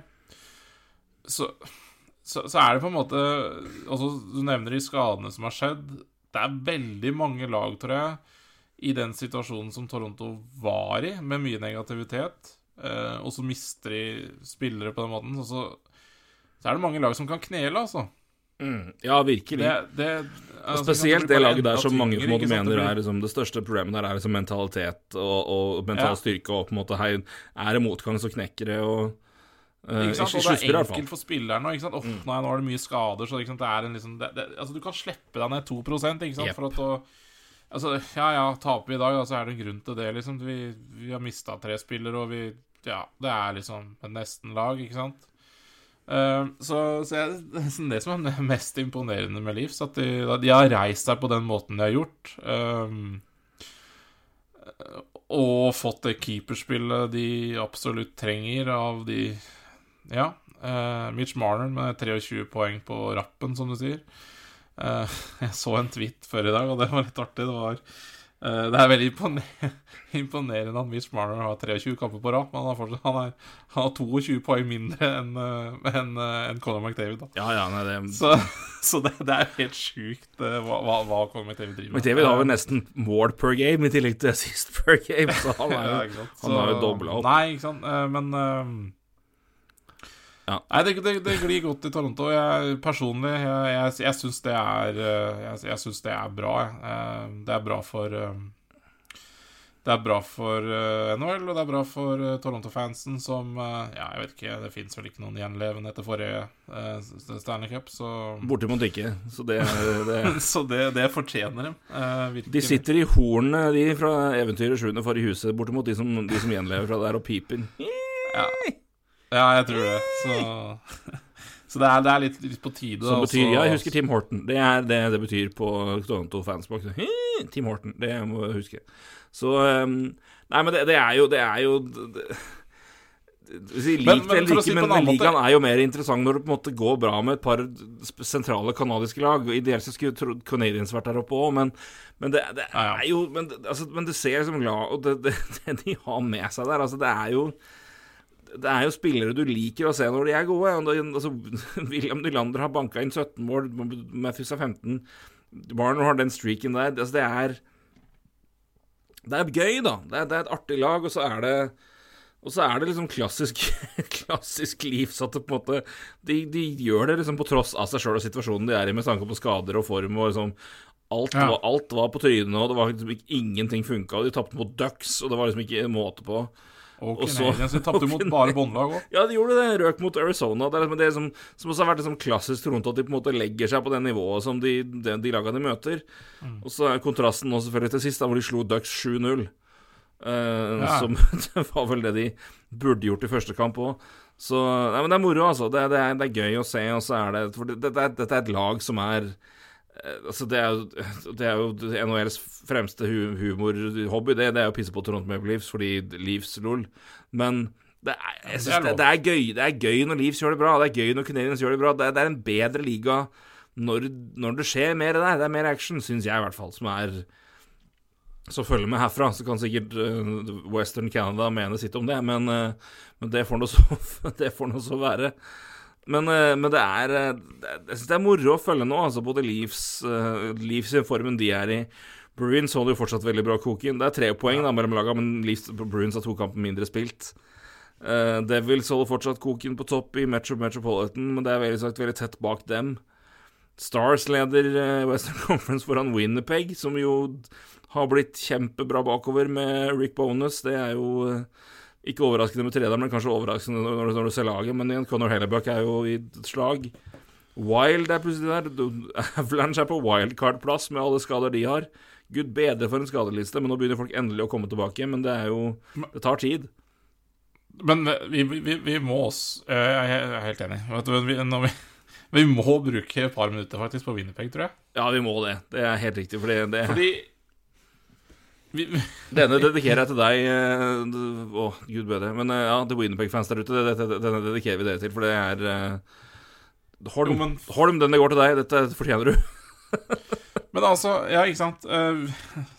S4: så, så, så er det på en måte altså, Du nevner de skadene som har skjedd. Det er veldig mange lag, tror jeg, i den situasjonen som Toronto var i, med mye negativitet, eh, og så mister de spillere på den måten. Så, så er det mange lag som kan knele, altså.
S3: Mm. Ja, virkelig.
S4: Det, det,
S3: Og
S4: altså,
S3: spesielt det laget der som mange på en måte mener
S4: blir...
S3: er liksom, det største problemet der er liksom mentalitet og, og mental
S4: Ja.
S3: styrke, og på en måte hei, er det motgang, så knekker det, og uh,
S4: Ikke sant? Og det er enkelt for spilleren nå. Oh? Nei, nå er det mye skader, så det er en liksom det, Altså, du kan slippe deg ned 2 ikke sant?
S3: Yep.
S4: For at å Altså, ja ja, taper vi i dag, så så er det en grunn til det, liksom. Vi, vi har mista tre spillere, og vi Ja, det er liksom et nesten-lag, ikke sant? Eh, så, så jeg, det er det som er mest imponerende med Leeds, at de, de har reist seg på den måten de har gjort. Um, og fått det keeperspillet de absolutt trenger av de Ja. Uh, Mitch Marner med 23 poeng på rappen, som du sier. Uh, jeg så en tweet før i dag, og det var litt artig. Det var Det er veldig imponerende at Mitch Marner har 23 kamper på rad, men han har, fortsatt, han er, han har 22 poeng mindre enn en, enn, eh, Conor McDavid. Da.
S3: Ja, ja, nei, det
S4: Så, så det, det er helt sjukt eh, hva, hva, Conor McDavid driver med.
S3: McDavid har vel nesten mål per game i tillegg til assist per game, så han er
S4: Ja,
S3: jo han har jo dobla opp.
S4: Nei, ikke sant. Eh, Men eh,
S3: Ja.
S4: Nei, det, det, det glir godt i Toronto. Jeg, personlig, jeg, jeg, jeg syns det er eh, Jeg, jeg synes det er bra. Eh, Det er bra for eh, Det er bra for NHL, og det er bra for Toronto-fansen som Ja, jeg vet ikke, det fins vel ikke noen gjenlevende etter forrige Stanley Cup, så
S3: Bortimot ikke. Så det,
S4: Så det, fortjener dem. virkelig.
S3: De sitter i hornene, de fra eventyret 7. for i huset, bortimot de som, de som gjenlever fra der og piper.
S4: Ja. Ja, jeg tror det. Så, så det, er, det er litt, litt på tide.
S3: Som betyr
S4: så-
S3: Ja, jeg husker Tim Horton. Det er det det betyr på Toronto fansbox. Tim Horton, det må jeg huske. Så um, Nei, men det, det er jo Det er jo det, det,
S4: Men- men
S3: ikke,
S4: si
S3: men,
S4: måte-
S3: ligaen er jo mer interessant når det på en måte går bra med et par sentrale kanadiske lag. Ideelt så skulle Canadians Canadiens vært der oppe òg, men, men det, det
S4: Ja, ja.
S3: er jo Men, altså, men du ser liksom glad Og det, det, det de har med seg der, altså, det er jo det er jo spillere du liker å se når de er gode. Altså, William Nylander har banka inn 17 mål, Matthews har 15. Barner har den streaken der. Altså, det er Det er gøy, da. Det er, det er et artig lag, og så er det og så er det liksom klassisk Klassisk Leafs at det på en måte de, de gjør det liksom på tross av seg sjøl og situasjonen de er i, med tanke på skader og form og liksom Alt,
S4: Ja.
S3: var, alt var på trynet, og det var liksom ikke, ingenting funka. Og de tapte mot Ducks, og det var liksom ikke en måte på.
S4: Og
S3: Og
S4: Canadiens tapte mot bare båndlag òg.
S3: Ja, de gjorde det. Røk mot Arizona. Det er liksom det som, som også har vært liksom klassisk Toronto, at de på en måte legger seg på det nivået som de, de, de lagene de møter. Og så er kontrasten nå selvfølgelig til sist, da hvor de slo Ducks 7-0. Uh,
S4: Ja.
S3: Som det var vel det de burde gjort i første kamp òg. Så Nei, men det er moro, altså. Det, det, er, det er gøy å se, og så er det For det, det, dette er et lag som er eh, Altså, det er jo, det er jo NHLs fremste hu humorhobby. Det, det er å pisse på Toronto Maple Leafs fordi Leafs lol. Men det er, jeg
S4: det
S3: synes
S4: er
S3: det, det, er gøy, det er gøy når Leafs gjør det bra. Det er gøy når Canadiens gjør det bra. Det er, det er en bedre liga når, når det skjer mer der. Det er mer action, syns jeg i hvert fall, som er Så følger med herfra, så kan sikkert eh, Western Canada mene sitt om det, men, eh, men det får nå så, det så være. Men, eh, men det er eh, Jeg syns det er moro å følge nå, altså både Leafs, uh, Leafs i formen de er i. Bruins holder jo fortsatt veldig bra koken. Det er tre poeng da mellom lagene, men Leafs, Bruins har to kamper mindre spilt. Uh, Devils holder fortsatt koken på topp i Metro Metropolitan, men det er veldig sagt veldig tett bak dem. Stars leder uh, Western Conference foran Winnerpeg, som jo har blitt kjempebra bakover med Rick Bonus. Det er jo eh, ikke overraskende med trederen, men kanskje overraskende når, når, når du ser laget. Men igjen, Conor Hellebuck er jo i et slag. Wild er plutselig der. Avalanche er på wildcard-plass med alle skader de har. Gud bedre for en skadeliste, men nå begynner folk endelig å komme tilbake. Men det er jo Det tar tid.
S4: Men vi, vi, vi, må også eh, Jeg er helt enig. Vet du, vi, når vi, vi må bruke et par minutter faktisk på Winnerpeg, tror jeg.
S3: Ja, vi må det. Det er helt riktig. Fordi det,
S4: Fordi
S3: denne dedikerer jeg til deg. Å, oh, gud bedre. Men eh, ja, The Winnerpeg-fans der ute, denne dedikerer vi dere til, for det er eh, Holm,
S4: Jo, men-
S3: Holm, denne går til deg. Dette fortjener du.
S4: Men altså, ja, ikke sant Eh,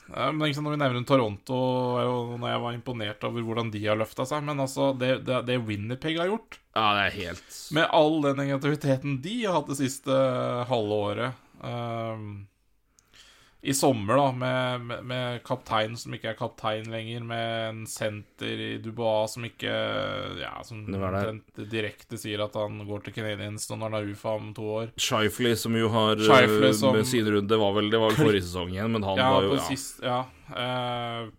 S4: ja, Men ikke sant, Når vi nevner Toronto, og når jeg var imponert over hvordan de har løfta seg Men altså, det, det, det Winnerpeg har gjort,
S3: Ja, det er helt
S4: med all den negativiteten de har hatt det siste halve året eh, I sommer, da, med, med, med kaptein som ikke er kaptein lenger, med en senter i Dubois som ikke Ja, som direkte sier at han går til Canadiens når han er UFA om to år.
S3: Shifley, som jo har
S4: Shifley, som-
S3: med sin runde Det var vel, det var vel forrige sesong igjen, men han
S4: Ja,
S3: var jo
S4: på
S3: ja.
S4: sist Ja. Uh,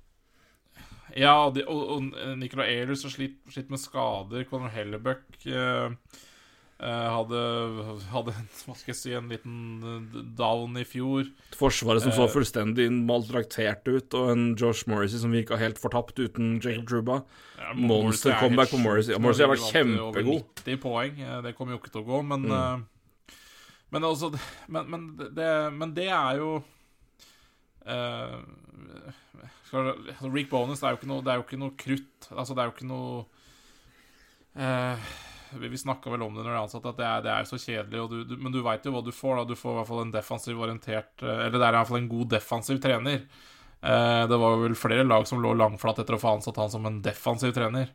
S4: ja, de, og, og Nicolay Ehlers har slitt, slitt med skader. Conor Hellebuck eh, eh, hadde, hadde hva skal jeg si, en liten eh, down i fjor.
S3: Forsvaret som så
S4: Eh.
S3: fullstendig maltraktert ut, og en Josh Morrissey som virka helt fortapt uten Jacob Truba.
S4: Ja,
S3: Monster
S4: er
S3: comeback på Morrissey. Morrissey har vært
S4: kjempegod. over
S3: kjempegod.
S4: 90 poeng. eh, Det kommer jo ikke til å gå, men
S3: Mm.
S4: eh, Men altså Men, men, det, men det er jo uh, skal, altså, Rick Bonus, det er jo ikke noe, det er jo ikke noe krutt. Altså, det er jo ikke noe eh, Vi, snakka vel om det når det er ansatt, at det er, det er så kjedelig, du, du, men du veit jo hva du får. da Du får i hvert fall en defensiv orientert eh, Eller det er i hvert fall en god defensiv trener. Eh, det var vel flere lag som lå langflat etter å få ansatt han som en defensiv trener.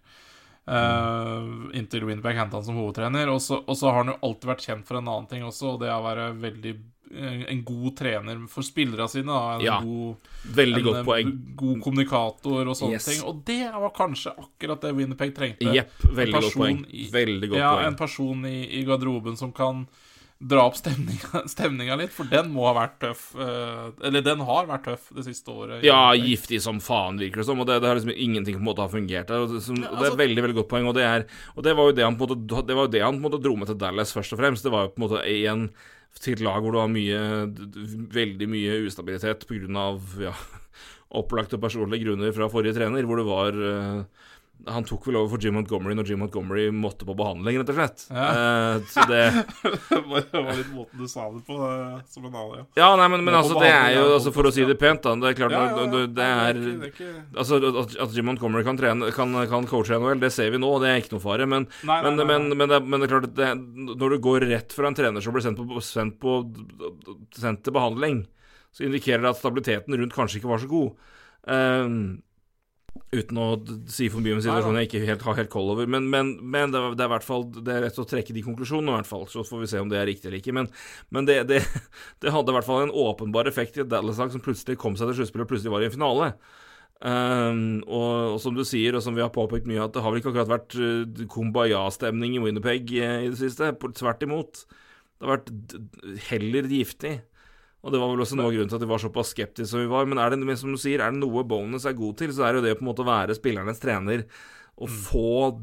S4: Eh, inntil Winberg henta han som hovedtrener. Og så har han jo alltid vært kjent for en annen ting også, og det er å være veldig en god trener for spillerne sine. Da. En
S3: Ja,
S4: god,
S3: Veldig
S4: en,
S3: godt
S4: eh,
S3: poeng.
S4: god kommunikator og sånne
S3: Yes.
S4: ting. Og det var kanskje akkurat det Winnerpeg trengte.
S3: Jepp, veldig godt poeng. Veldig godt
S4: ja,
S3: poeng.
S4: en person i, i garderoben som kan dra opp stemninga, stemninga litt, for den må ha vært tøff. eh, eller den har vært tøff det siste året.
S3: Ja, giftig som faen, virker det som. Og det, det har liksom ingenting på en måte har fungert der. Det, som,
S4: Ja,
S3: og det er
S4: et
S3: veldig veldig godt poeng. Og det, er, og det var jo det han på en måte Det var jo det han på en måte dro med til Dallas, først og fremst. Det var jo på en måte en til et lag hvor det var mye veldig mye ustabilitet av ja, opplagte personlige grunner fra forrige trener, hvor det var eh, han tok vel over for Jim Montgomery når Jim Montgomery måtte på behandling, rett og slett. Eh, så det
S4: det var litt måten du sa det på, eh, som en annen. Ja.
S3: Ja, nei, men, men altså, det er jo altså, For å si det pent, da. Det er klart
S4: Ja, ja, ja.
S3: Det er
S4: det er ikke, ikke...
S3: Altså, at, at Jim Montgomery kan, trene, kan, kan coache NHL, det ser vi nå, og det er ikke noe fare. Men,
S4: Nei, nei,
S3: men, men, men, det, er- men det er klart at det, når du går rett fra en trener som blir sendt, på, sendt, på, sendt til behandling, så indikerer det at stabiliteten rundt kanskje ikke var så god. Ehm, uten å si for mye om situasjonen jeg ikke helt har helt koll over. Men, men, men det, er, det er i hvert fall Det er rett å trekke de konklusjonene, i hvert fall. Så får vi se om det er riktig eller ikke. Men, men det, det, det hadde i hvert fall en åpenbar effekt i et Dallas-lag som plutselig kom seg til sluttspill og plutselig var i en finale. Um, og, og som du sier, og som vi har påpekt mye, at det har vel ikke akkurat vært uh, kumbaya-stemning i Winnerpeg eh, i det siste. Tvert imot. Det har vært heller giftig. Og det var vel også noe av grunnen til at vi var såpass skeptiske som vi var. Men er det, som du sier, er det noe Bonus er god til, så er det jo det på en måte å være spillernes trener. Å få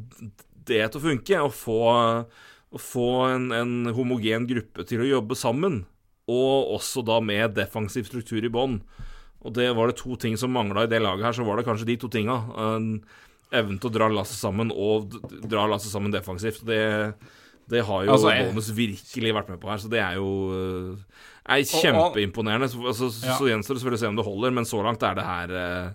S3: det til å funke. Å få, å få en, en homogen gruppe til å jobbe sammen. Og også da med defensiv struktur i bånn. Og det var det to ting som mangla i det laget her, så var det kanskje de to tinga. En evnen til å dra lasset sammen, og dra lasset sammen defensivt. Det, det har jo
S4: Altså, jeg-
S3: Bonus virkelig vært med på her, så det er jo er kjempeimponerende. Så, altså,
S4: Ja.
S3: så gjenstår det selvfølgelig å se om det holder, men så langt er det her uh,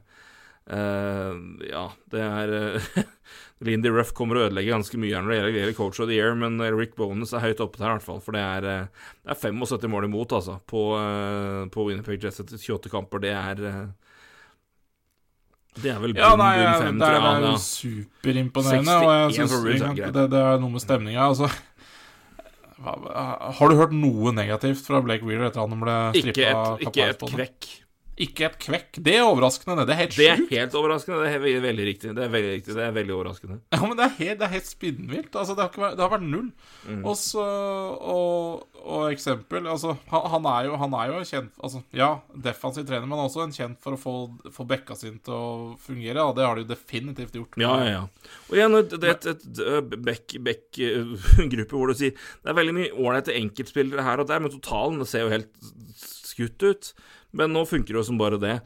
S3: uh, Ja, det er uh, Lindy Ruff kommer å ødelegge ganske mye når det gjelder- coach of the year, men Rick Bonus er høyt oppe der, i hvert fall. For det er, det er 75 mål imot, altså, på, på Winnipeg Jets etter 28 kamper. Det er Det er vel
S4: Ja,
S3: bunn,
S4: nei,
S3: bunn
S4: det,
S3: fem,
S4: det,
S3: tror
S4: er, det
S3: jeg.
S4: er jo
S3: Ja.
S4: superimponerende. Og jeg
S3: 61
S4: synes,
S3: ja,
S4: det, det er noe med stemninga. Altså, har du hørt noe negativt fra Blake Wheeler etter han ble
S3: Ikke
S4: strippa
S3: et, ikke et kvekk.
S4: Ikke et kvekk. Det er overraskende. Det, er helt
S3: Det er
S4: sjukt.
S3: helt overraskende. Det er veldig, veldig riktig. Det er veldig riktig. Det er veldig overraskende.
S4: Ja, men det er helt, det er helt spinnvilt. Altså, det, har vært, det har vært null.
S3: Mm.
S4: Og så og, og eksempel Altså, han, han, er jo, han er jo kjent Altså, ja, defensiv trener, men også en kjent for å få, få bekka sin til å fungere. Og det har de jo definitivt gjort.
S3: Ja, ja, ja. Og igjen, det er et, et, et back-gruppe hvor du sier Det er veldig mye ålreite enkeltspillere her og der, men totalen ser jo helt skutt ut. Men nå funker det jo som bare det.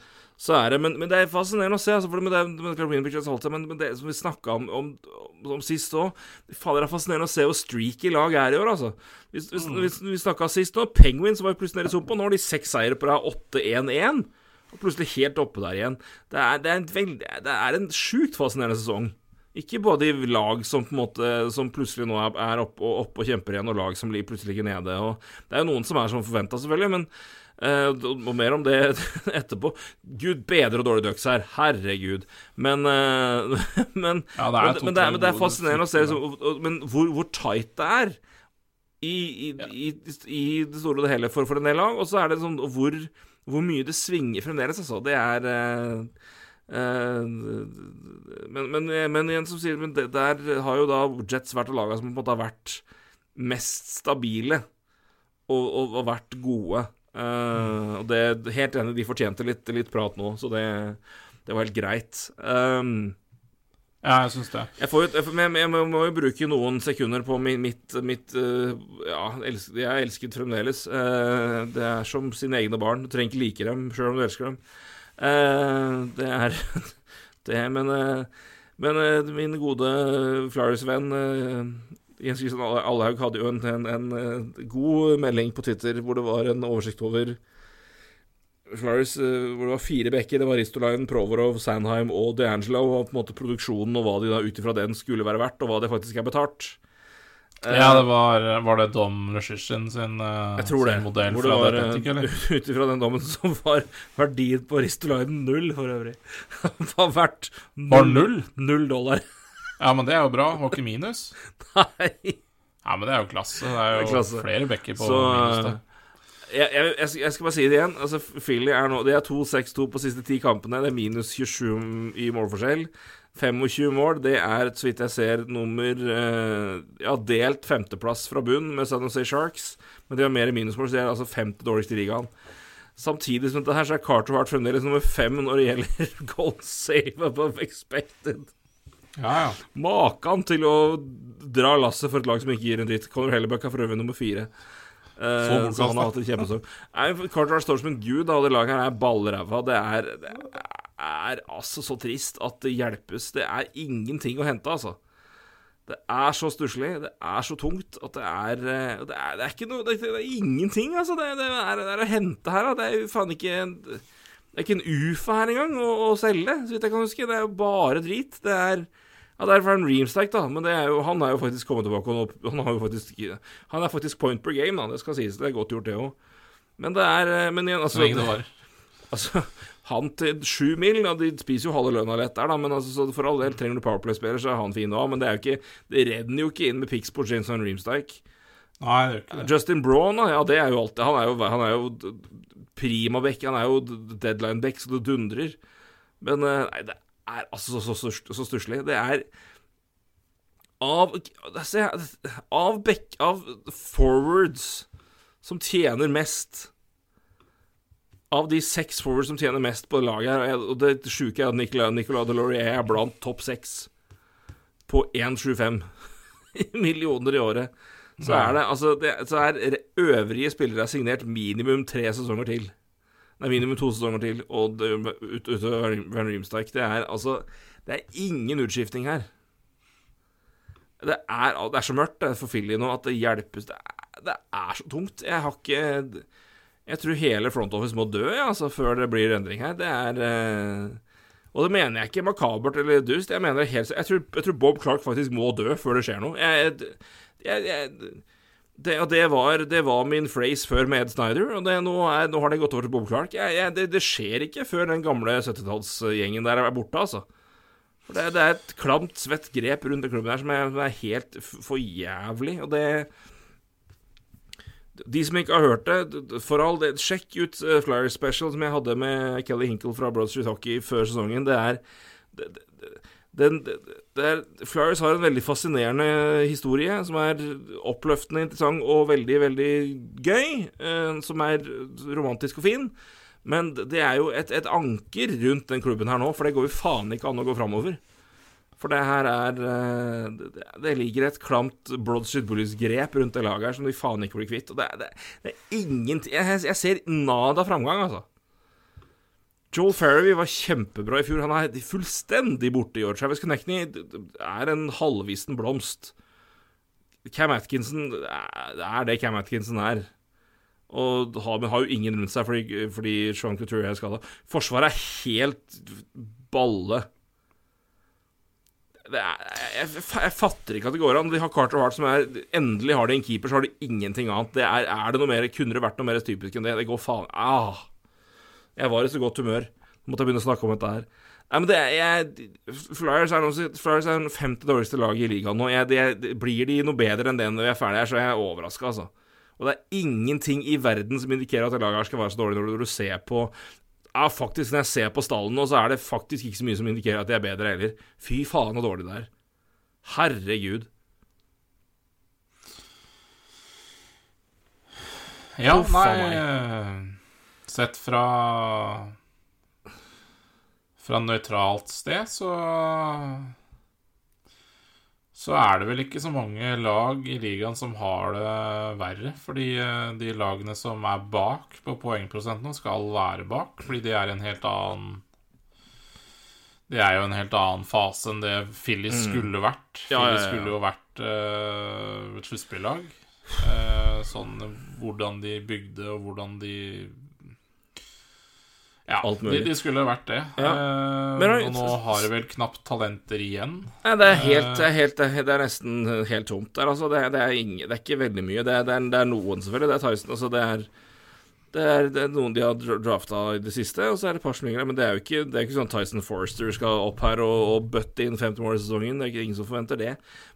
S3: Så er det, men, men det er fascinerende å se. Altså, for det, men det, men, men, det som vi snakka om, om, om sist òg Fader, det er fascinerende å se hvor streaky lag er i år, altså. Vi, vi, vi, vi snakka sist nå, Penguins var plutselig nede i sumpa. Nå har de seks seire på rad, 8-1-1. Og plutselig helt oppe der igjen. Det er, det er en, veldig, det er en sjukt fascinerende sesong. Ikke både i lag som på en måte Som plutselig nå er, oppe og, opp og kjemper igjen, og lag som blir plutselig ligger nede. Og det er jo noen som er som forventa, selvfølgelig, men eh, og mer om det etterpå. Gud bedre og dårlig ducks her. Herregud. Men uh, Men,
S4: Ja, det er
S3: men, men, det, er, men det er fascinerende å se liksom, Men hvor, hvor tight det er i, i, i, i det store og det hele for, for en del lag, og så er det sånn hvor, hvor mye det svinger fremdeles, altså. Det er uh, men, men, men igjen som sier Men det, der har jo da Jets vært av laga som på en måte har vært mest stabile og, og, og vært gode. Eh, og det Helt enig, de fortjente litt, litt prat nå, så det, det var helt greit. Um,
S4: Ja, jeg syns det.
S3: jeg, får jo, jeg, jeg, må, jo bruke noen sekunder på mi- mitt, mitt uh, Ja, jeg er elsket fremdeles. Uh, det er som sine egne barn. Du trenger ikke like dem sjøl om du elsker dem. Uh, det er det, men men min gode Flyers-venn uh, Jens Allehaug hadde jo en, en, en eh, god melding på Twitter hvor det var en oversikt over Flyers, eh, hvor det var fire bekker. Det var Ristolainen, Provorov, Sandheim og DeAngelo. Og på en måte produksjonen og hva de da ut ifra den skulle være verdt, og hva det faktisk er betalt. Eh,
S4: Ja, det var, var det Dom Lushishin sin,
S3: jeg tror det.
S4: modell
S3: Hvor det var,
S4: Atletic, eller?
S3: Ut ifra den dommen som var verdien på Ristolainen null, for øvrig. var verdt
S4: Var null?
S3: Null dollar.
S4: Ja, men det er jo bra. Var ikke minus?
S3: Nei.
S4: Ja, men det er jo klasse. Det er jo
S3: Det er
S4: flere bekker på
S3: Så
S4: minus der.
S3: jeg, jeg, jeg, skal- bare si det igjen. Altså, Philly er nå Det er 2-6-2 på siste ti kampene. Det er minus 27 i målforskjell. 25 mål. Det er, så vidt jeg ser, nummer eh, Ja, delt femteplass fra bunn med San Jose Sharks. Men de har mer minusmål, så de er altså femte dårligst i ligaen. Samtidig som dette her, så er Carter Hart fremdeles nummer fem når det gjelder goal save above expected.
S4: Ja, ja.
S3: Makan til å dra lasset for et lag som ikke gir en dritt. Conor Hellebuck er for øvrig nummer fire. Uh,
S4: Så
S3: han har hatt en kjempesesong. Carter står som en gud, og det laget her er ballræva. Det er, det er altså så trist at det hjelpes. Det er ingenting å hente, altså. Det er så stusslig, det er så tungt at det er eh, Det er, det er ikke noe Det er, det er ingenting, altså. Det, det, er, det er å hente her, da. Det er jo faen ikke en det er ikke en UFA her engang å, å selge, så vidt jeg kan huske. Det er jo bare drit. Det er Ja, Derfor er han en Reamstack, da, men det er jo, han er jo faktisk kommet tilbake. Og han, har jo faktisk, han er faktisk point per game, da. Det skal sies. Det er godt gjort, det òg. Men det er eh, Men igjen, altså,
S4: det
S3: altså Han til sju mil, ja, de spiser jo halve lønna lett der, da, men altså, så for all del, trenger du Powerplay-spiller, så er han fin òg. Men det er jo ikke Det renner jo ikke inn med pics på James Van Reamstack.
S4: Nei, det gjør ikke det.
S3: Justin Braun, ja, det er jo alltid Han er jo, han er jo prima back. Han er jo deadline back, så det dundrer. Men eh, nei, det er altså så, så, så, så stusslig. Det er av Av back Av forwards som tjener mest Av de seks forwards som tjener mest på laget her, og det sjuke er at Nicolas, Nicolas Delorier er blant topp seks på 1,75 millioner i året. Så er det altså det, Så er øvrige spillere er signert minimum tre sesonger til. Nei, minimum to sesonger til, og det, ut, utover Van Riemsdyk. Det er altså Det er ingen utskifting her. Det er, det er så mørkt det er for Filly nå at det hjelpes. Det er, det er så tungt. Jeg har ikke Jeg tror hele front office må dø, ja, altså, før det blir endring her. Det er eh, Og det mener jeg ikke makabert eller dust. Jeg mener helt jeg tror, jeg tror Bob Clark faktisk må dø før det skjer noe. Jeg, jeg, jeg det, og det var, det var min phrase før med Ed Snyder, og det, nå, er, nå har det gått over til Bob Clark. Jeg, jeg, det, det skjer ikke før den gamle 70-tallsgjengen der er borte, altså. For det, er et klamt, svett grep rundt den klubben her som er, som er helt for jævlig, og det De som ikke har hørt det, for all del, sjekk ut uh, Flyer Special som jeg hadde med Kelly Hinkle fra Broad Street Hockey før sesongen. Det er den, er, Flyers har en veldig fascinerende historie, som er oppløftende interessant og veldig, veldig gøy. eh, som er romantisk og fin. Men det er jo et, et anker rundt den klubben her nå, for det går jo faen ikke an å gå framover. For det her er eh, Det, ligger et klamt Broad Bullies-grep rundt det laget her som de faen ikke blir kvitt. Og det, er- det, det er ingenting jeg, jeg ser nada framgang, altså. Joel Ferry var kjempebra i fjor. Han er fullstendig borte i år. Travis Connectney er en halvvisen blomst. Cam Atkinson er det Cam Atkinson er. Og har, har jo ingen rundt seg fordi, fordi Sean Couture er skada. Forsvaret er helt balle. Er, jeg, jeg, fatter ikke at det går an. De har Carter Hart som er Endelig har de en keeper, så har de ingenting annet. Det er, er det noe mer Kunne det vært noe mer typisk enn det? Det går faen ah. Jeg var i så godt humør. Måtte jeg begynne å snakke om dette her. Nei, men det er, jeg, Flyers er, er den femte dårligste laget i ligaen nå. Jeg, det, blir de noe bedre enn det når vi er ferdige her, så er jeg overraska, altså. Og det er ingenting i verden som indikerer at det laget her skal være så dårlig, når du ser på ja, faktisk, når jeg ser på stallen nå, så er det faktisk ikke så mye som indikerer at de er bedre heller. Fy faen, så dårlig det er. Herregud.
S4: Ja, nei Sett fra Fra nøytralt sted, så så er det vel ikke så mange lag i ligaen som har det verre. Fordi eh, de lagene som er bak på poengprosenten, skal være bak. Fordi de er i en helt annen Det er jo en helt annen fase enn det Philly mm. skulle vært.
S3: Ja,
S4: Philly
S3: ja, ja.
S4: skulle jo vært uh, et sluttspillag. Uh, sånn hvordan de bygde, og hvordan de ja, de, de, skulle vært det. Ja. Eh, Men, og nå har de vel knapt talenter igjen.
S3: Ja, det, er helt, det, er helt, det, er nesten helt tomt der, altså. Det, er, ingen, det er ikke veldig mye. Det er, det er, noen, selvfølgelig. Det er Tyson. Altså, det er, det er, noen de har drafta i det siste, og så er det et par som yngre. Men det er jo ikke, det er ikke sånn Tyson Forster skal opp her og, og bøtte inn 50 mål i sesongen. Det er ikke ingen som forventer det.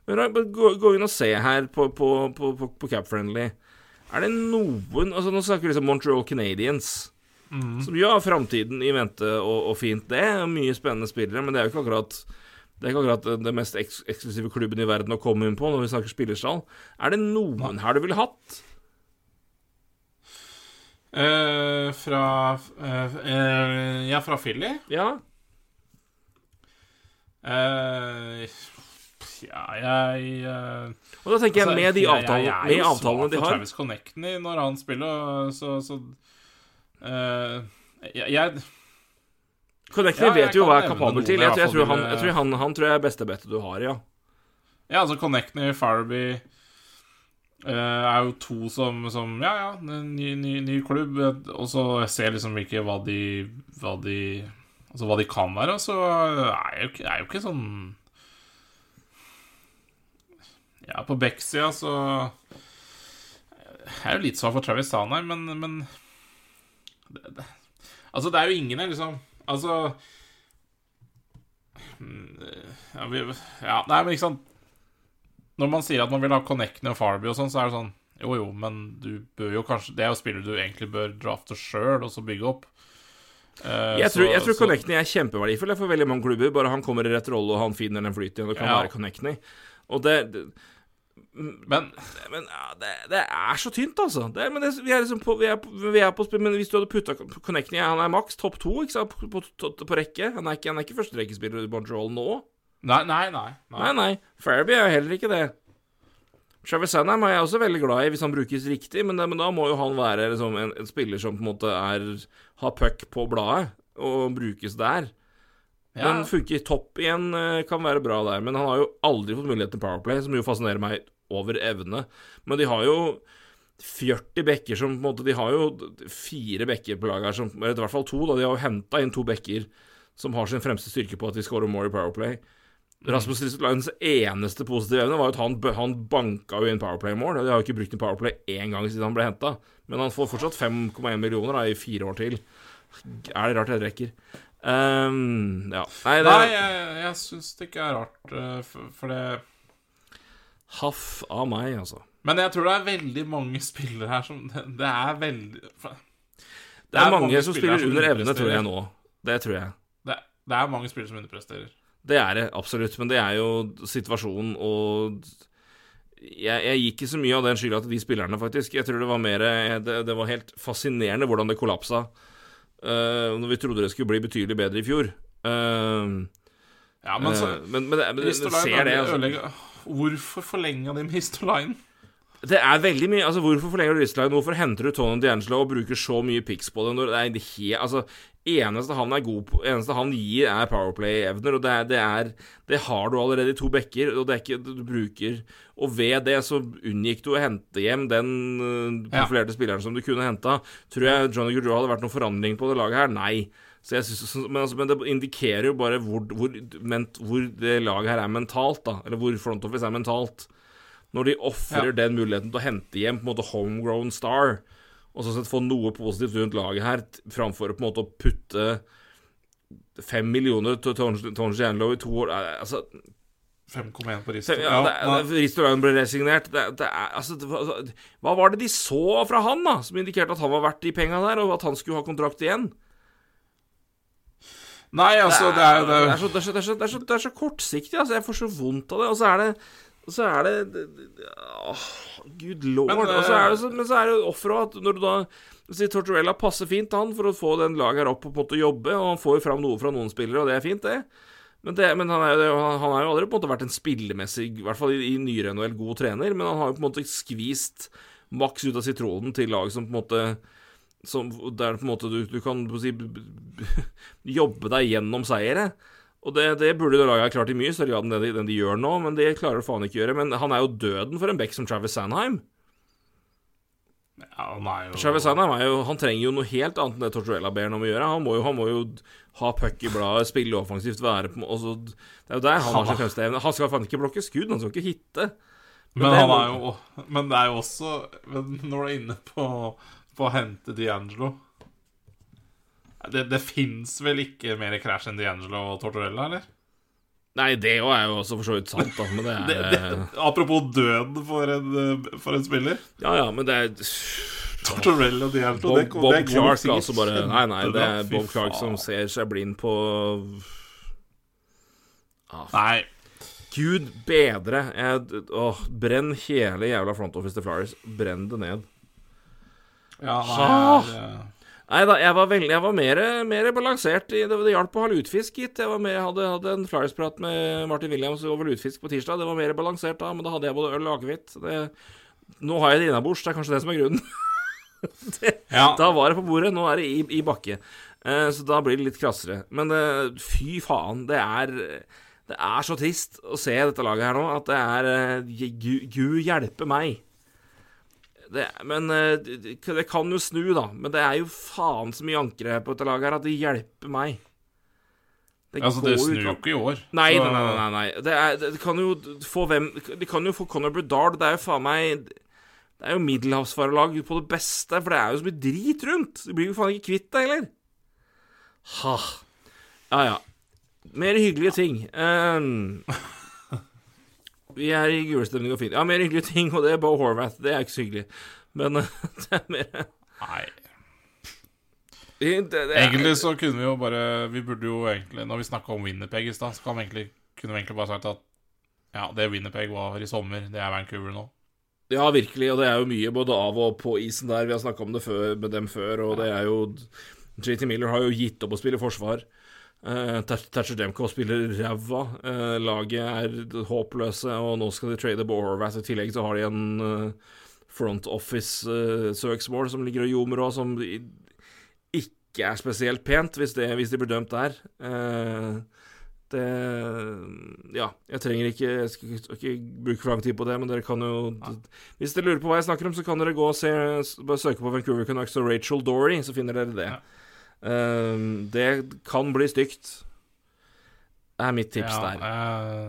S3: Men gå, gå inn og se her på, på, på, på, på Cap Friendly. Er det noen altså Nå snakker vi liksom Montreal Canadiens. Mm. Som jo har framtiden i vente og, og, fint, det. er Mye spennende spillere, men det er jo ikke akkurat det er ikke akkurat det mest eks eksklusive klubben i verden å komme inn på når vi snakker spillerstall. Er det noen her du ville hatt?
S4: Uh, fra uh, uh, Ja, fra Philly?
S3: Ja.
S4: ja, jeg
S3: Og da tenker jeg altså, med de avtalene, jeg, jeg, jeg med avtalene de har
S4: Travis Connectney når han spiller, så, så Uh, jeg, jeg
S3: Connecting ja, vet jo hva jeg er kapabel til. Jeg, jeg, tror, han, jeg tror han, han, tror jeg er beste bettet du har, ja.
S4: Ja, altså Connecting Farby uh, er jo to som, som Ja, ja, ny, ny, ny klubb. Og så ser liksom ikke hva de Hva de Altså hva de kan være. Så er jo er jo ikke sånn Ja, på Beck-sida så Jeg er jo litt svak for Travis Tanheim, men, men det, det, Altså, det er jo ingen her, liksom Altså ja, vi, ja, nei, men ikke sant Når man sier at man vil ha Connectney og Farby og sånn, så er det sånn Jo, jo, men du bør jo kanskje Det er jo spillere du egentlig bør drafte sjøl, og så bygge opp.
S3: Uh, jeg, tror, jeg tror Connectney er kjempeverdifull for veldig mange klubber. Bare han kommer i rett rolle, og han finner den flyten igjen. Det kan ja. være Connectney. Og det, det
S4: men,
S3: men ja, det, det, er så tynt, altså. Det, men det, vi, er liksom på, vi, er på, vi er på Men hvis du hadde putta Connecting Han er maks topp to sant? På, på, på, rekke. Han er ikke, han er ikke førsterekkespiller i Montreal nå.
S4: Nei, nei, nei.
S3: Nei, nei. nei. Fairby er heller ikke det. Travis Sandheim er jeg også veldig glad i hvis han brukes riktig, men, men da må jo han være liksom, en, en, spiller som på en måte er har puck på bladet, og brukes der. Ja. Den funker topp igjen, eh, kan være bra der, men han har jo aldri fått mulighet til Powerplay, som jo fascinerer meg over evne. Men de har jo 40 bekker som på en måte De har jo fire bekker på laget her, eller i hvert fall to. da De har jo henta inn to bekker som har sin fremste styrke på at de scorer more i Powerplay. Rasmus Ristolainens eneste positive evne var at han, han banka jo inn Powerplay-mål. De har jo ikke brukt en Powerplay én gang siden han ble henta. Men han får fortsatt 5,1 millioner da, i fire år til. Er det rart det rekker? Um, ja.
S4: Nei, det... Nei jeg, jeg syns det ikke er rart, eh, for, for det
S3: Haff av meg, altså.
S4: Men jeg tror det er veldig mange spillere her som Det er veldig Det
S3: er, det er mange, mange, som spiller under evne, tror jeg nå. Det tror jeg.
S4: Det, det, er mange spillere som underpresterer.
S3: Det er det, absolutt. Men det er jo situasjonen og jeg, jeg gikk ikke så mye av den skylda til de spillerne, faktisk. Jeg tror det var mer Det, det var helt fascinerende hvordan det kollapsa når vi trodde det skulle bli betydelig bedre i fjor. Uh,
S4: ja, men, så,
S3: uh, men, men, men, ser det, altså.
S4: Hvorfor forlenga de Mistolainen?
S3: Det er veldig mye Altså, hvorfor forlenger du Ristline? Hvorfor henter du Tony D'Angelo og bruker så mye pics på det? Når det er helt, altså, eneste han er god på Eneste han gir, er Powerplay-evner, og det er, det er, Det har du allerede i to bekker, og det er ikke du bruker Og ved det så unngikk du å hente hjem den profilerte profilerte spilleren som du kunne henta. Tror jeg Johnny Gaudreau hadde vært noen forandring på det laget her? Nei. Så jeg synes, men, altså, men det indikerer jo bare hvor, hvor, ment, hvor, det laget her er mentalt, da. Eller hvor front office er mentalt. Når de ofrer ja. den muligheten til å hente hjem på en måte homegrown star og sånn sett få noe positivt rundt laget her, framfor på en måte å putte fem millioner til Tony Gianlo i to år altså
S4: 5,1 på Risto.
S3: Ja, ja, Risto ble resignert. Det, det er, altså, det, hva var det de så fra han, da, som indikerte at han var verdt de penga der, og at han skulle ha kontrakt igjen?
S4: Nei, altså, det er, det
S3: så, det er, så, kortsiktig. Altså, jeg får så vondt av det. Og så er det og så er det åh, Gud lord. Men, og så er det, men så er det offeret at når du da sier Tortorella passer fint han for å få den laget her opp og på en måte jobbe, og han får jo fram noe fra noen spillere, og det er fint, det. Men, det, men han, er, han har jo aldri på en måte vært en spillemessig, i hvert fall i, i nyere NHL, god trener, men han har jo på en måte skvist maks ut av sitronen til lag som på en måte som, Der på en måte du, du kan si, jobbe deg gjennom seire. Og det, det burde laget ha klart i mye større grad enn det de, den de gjør nå, men det klarer de faen ikke gjøre. Men han er jo døden for en back som Travis Sandheim.
S4: Ja, han jo
S3: Travis Sandheim er jo, han trenger jo noe helt annet enn det Tortorella ber ham om å gjøre. Han må jo, han må jo ha puck i bladet, spille offensivt, være på også, Det er jo der han har sin fremste evne. Han skal faen ikke blokke skudd, han skal ikke hitte.
S4: Men, men han er jo Men det er jo også Når du er inne på, på å hente D'Angelo det, det fins vel ikke mer Crash enn D'Angelo og Tortorella, eller?
S3: Nei, det er jo også for så vidt sant, da. Men det er det, det,
S4: Apropos døden for en, for en, spiller.
S3: Ja, ja, men det er
S4: Tortorella og D'Angelo
S3: Bob, Bob Clark altså bare Nei, nei, det er Bob Clark som ser seg blind på
S4: ah, Nei.
S3: Gud bedre. Jeg, åh, brenn hele jævla front office til Flyers. Brenn det ned.
S4: Ja, nei, det,
S3: Nei da, jeg var, veldig, jeg var mer, mer balansert. Det, det hjalp å ha lutfisk, gitt. Jeg var mer, hadde, hadde en Flyers-prat med Martin Williams over lutfisk på tirsdag. Det var mer balansert da, men da hadde jeg både øl og akevitt. Nå har jeg det innabords, det er kanskje det som er grunnen. det, ja. Da var det på bordet, nå er det i, i bakke. Eh, så da blir det litt krassere. Men eh, fy faen, det er Det er så trist å se dette laget her nå, at det er eh, Gud hjelpe meg det, men eh, det, kan jo snu, da. Men det er jo faen så mye ankre på dette laget her at det hjelper meg.
S4: Det altså, det snur jo ikke i år.
S3: Nei, så... nei, nei. nei, Det, er, det, kan jo få hvem De kan jo få Conor Bedard. Det er jo faen meg Det er jo middelhavsfarelag på det beste, for det er jo så mye drit rundt. Du blir jo faen ikke kvitt det heller. Ha. Ja, ja. Mer hyggelige ting. Um, vi er i julestemning og fint. Ja, mer hyggelige ting, og det er Bo Horvath. Det er ikke så hyggelig. Men det er mer
S4: Nei. Det, det er... Egentlig så kunne vi jo bare Vi burde jo egentlig Når vi snakka om Winnerpeg i stad, så kan vi egentlig, kunne vi egentlig bare sagt at ja, det Winnerpeg var i sommer, det er Vancouver nå.
S3: Ja, virkelig, og det er jo mye både av og på isen der. Vi har snakka om det før, med dem før, og det er jo JT Miller har jo gitt opp å spille forsvar. Uh, Thatcher Demko spiller ræva. Uh, laget er håpløse, og nå skal de trade på Horvath. I tillegg så har de en uh, front office-søksmål som ligger og ljomer òg, som ikke er spesielt pent, hvis, det, hvis de blir dømt der. det Ja, jeg trenger ikke Jeg skal ikke bruke for lang tid på det, men dere kan jo ja. Hvis dere lurer på hva jeg snakker om, så kan dere gå og se, bare søke på Vancouver Canucks og Rachel Dory, så finner dere det. Ja. Ehm, det kan bli stygt. Det er mitt tips ja, der.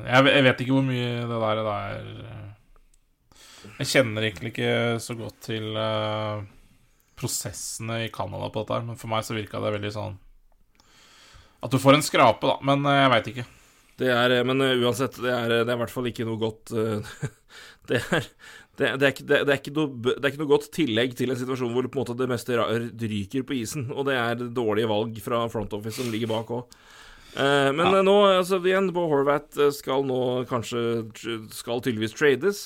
S4: Jeg, jeg, vet ikke hvor mye det der, det er Jeg kjenner egentlig ikke så godt til uh, prosessene i Canada på dette, her, men for meg så virka det veldig sånn At du får en skrape, da, men jeg veit ikke.
S3: Det er, men uansett, det er, det er, i hvert fall ikke noe godt det, er, det, det, er ikke, det, er noe, det, er ikke, noe, godt tillegg til en situasjon hvor på en måte det meste ryker på isen, og det er dårlige valg fra front office som ligger bak òg. Eh, men ja. nå, altså igjen, Bo Horvath eh, skal nå kanskje Skal tydeligvis trades.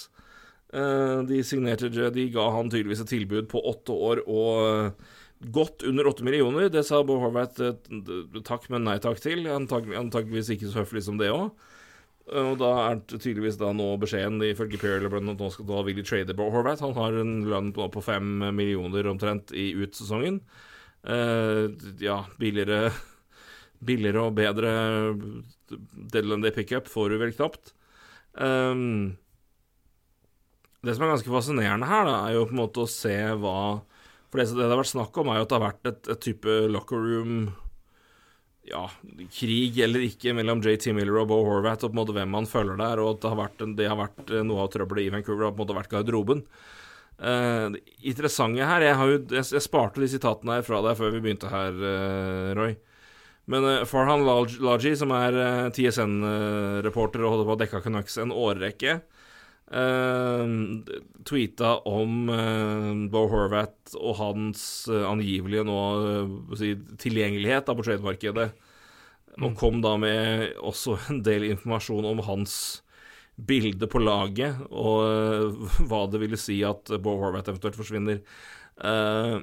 S3: Eh, de signerte De ga han tydeligvis et tilbud på åtte år og eh, godt under åtte millioner. Det sa Bo Horvath eh, takk, men nei takk til. Antakeligvis ikke så høflig som det òg. Og da er det tydeligvis da nå beskjeden ifølge Pierre LeBrun at nå skal da vil de trade på Horvath. Han har en lønn på fem millioner omtrent i ut sesongen. Eh, ja, billigere Billigere og bedre deadline day pickup får du vel knapt. Um, det som er ganske fascinerende her, da, er jo på en måte å se hva For det det har vært snakk om, er jo at det har vært et, et type locker room ja, krig eller ikke mellom JT Miller og Bo Horvath, og på en måte hvem man følger der, og at det har vært, det har vært noe av trøbbelet i Vancouver, har på en måte vært garderoben. Uh, det interessante her Jeg, har jo, jeg, jeg sparte de sitatene her fra deg før vi begynte her, uh, Roy. Men uh, Farhan Laji, som er TSN-reporter og holder på å dekke Canucks en årrekke, uh, tweeta om Bo Horvath og hans angivelige nå si, tilgjengelighet da, på trademarkedet. Og
S4: Mm.
S3: kom da med også en del informasjon om hans bilde på laget, og hva det ville si at Bo Horvath eventuelt forsvinner. Uh,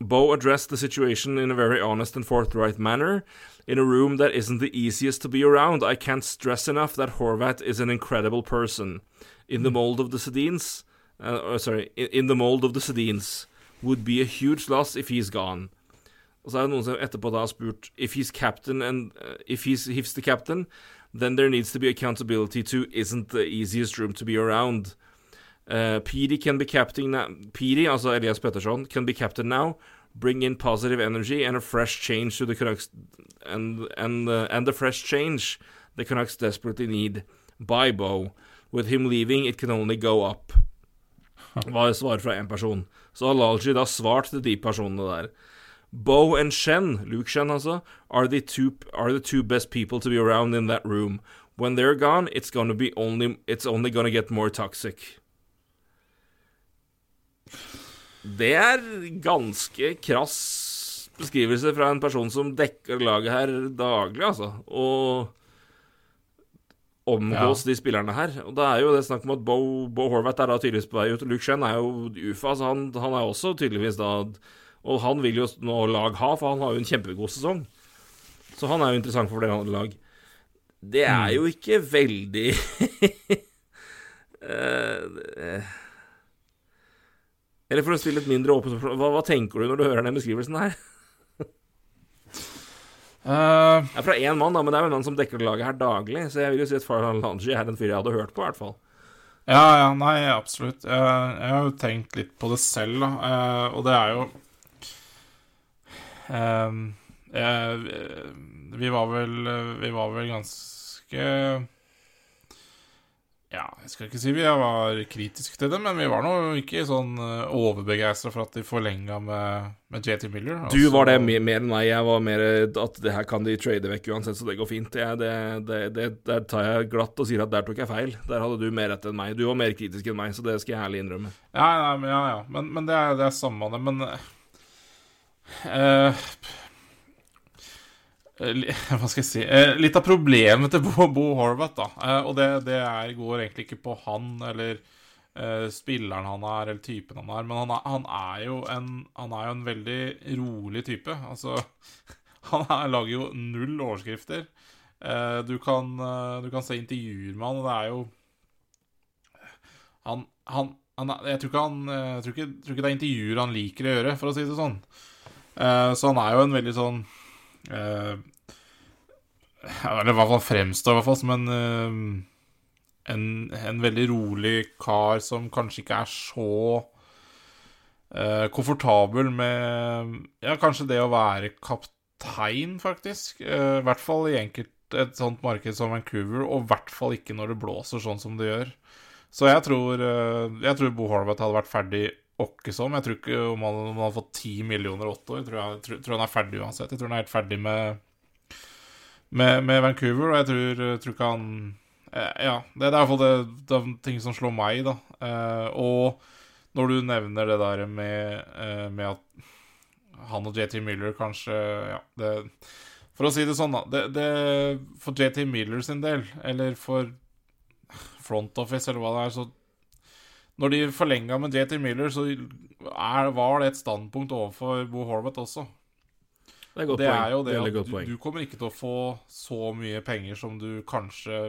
S3: Bo addressed the situation in a very honest and forthright manner. In a room that isn't the easiest to be around, I can't stress enough that Horvath is an incredible person. In the mold of the Sedins, uh, oh, sorry, in, in the mold of the Sedins, would be a huge loss if he's gone. Og så er det noen som etterpå da har spurt If he's captain and uh, if he's, he's the captain, then there needs to be accountability to isn't the easiest room to be around. Uh, Petey can be captain now. Petey, altså Elias Pettersson, can be captain now. Bring in positive energy and a fresh change to the Canucks, and and uh, and the fresh change the Canucks desperately need. By Bo. With him leaving, it can only go up. Var svaret fra én person. Så har Lalji da svart til de personene der. Bo and Shen, Luke Shen altså, are the two are the two best people to be around in that room. When they're gone, it's gonna be only it's only gonna get more toxic. Det er ganske krass beskrivelse fra en person som dekker laget her daglig, altså. Og omgås de spillerne her. Og det er jo det snakk om at Bo, Bo Horvath er da tydeligvis på vei ut. Luke Shen er jo UFA, så han, han er også tydeligvis da Og han vil jo nå lag ha, for han har jo en kjempegod sesong. Så han er jo interessant for flere andre lag. Det er jo ikke veldig eh, Eller for å stille et mindre åpent spørsmål, hva, hva tenker du når du hører den beskrivelsen her?
S4: Eh,
S3: Det er fra én mann, da, men det er jo en mann som dekker laget her daglig, så jeg vil jo si at Farhan Lanji er en fyr jeg hadde hørt på, i hvert fall.
S4: ja, ja, nei, absolutt. Jeg, jeg har jo tenkt litt på det selv, da. eh, og det er jo eh, jeg, Vi var vel Vi var vel ganske Ja, jeg skal ikke si vi var kritiske til det, men vi var nå ikke sånn overbegeistra for at de forlenga med, med JT Miller.
S3: Du
S4: Altså-
S3: var det mer, enn meg. Jeg var mer at det her kan de trade vekk uansett, så det går fint. Jeg, det, det, det, der tar jeg glatt og sier at der tok jeg feil. Der hadde du mer rett enn meg. Du var mer kritisk enn meg, så det skal jeg ærlig innrømme.
S4: Ja, ja, ja. Men, men det, er, det er samme det. Men eh, eh, li- Hva skal jeg si eh, Litt av problemet til Bo, Bo Horvath, da, eh, og det, det er, går egentlig ikke på han eller eh, spilleren han er, eller typen han er, men han er, han er, jo, en, han er jo en veldig rolig type. Altså Han er, lager jo null overskrifter. Eh, du, kan, eh, du kan se intervjuer med han, og det er jo Han, han, jeg, tror ikke eh, jeg tror ikke, tror ikke det er intervjuer han liker å gjøre, for å si det sånn. Eh, så han er jo en veldig sånn eh, ja, Eller i hvert fall fremstår i hvert fall som en, eh, en En veldig rolig kar som kanskje ikke er så uh, komfortabel med Ja, kanskje det å være kaptein, faktisk. Uh, I hvert fall i enkelt et sånt marked som Vancouver, og i hvert fall ikke når det blåser sånn som det gjør. Så jeg tror, uh, jeg tror Bo Horvath hadde vært ferdig åkke som. Jeg tror ikke om han, om han hadde fått 10 millioner åtte år. Tror, jeg, tror, tror han er ferdig uansett. Jeg tror han er helt ferdig med, med, med Vancouver, og jeg tror, tror ikke han eh, Ja, det er i hvert fall det, det er ting som slår meg, da. Eh, og når du nevner det der med, eh, med at han og JT Miller kanskje Ja, det For å si det sånn, da. Det, det, for JT Miller sin del, eller for front office, eller hva det er, så Når de forlenga med JT Miller, så er, var det et standpunkt overfor Bo Horvath også.
S3: Det er godt
S4: Det
S3: poeng.
S4: er jo det
S3: Veldig
S4: at
S3: godt
S4: du, du kommer ikke til å få så mye penger som du kanskje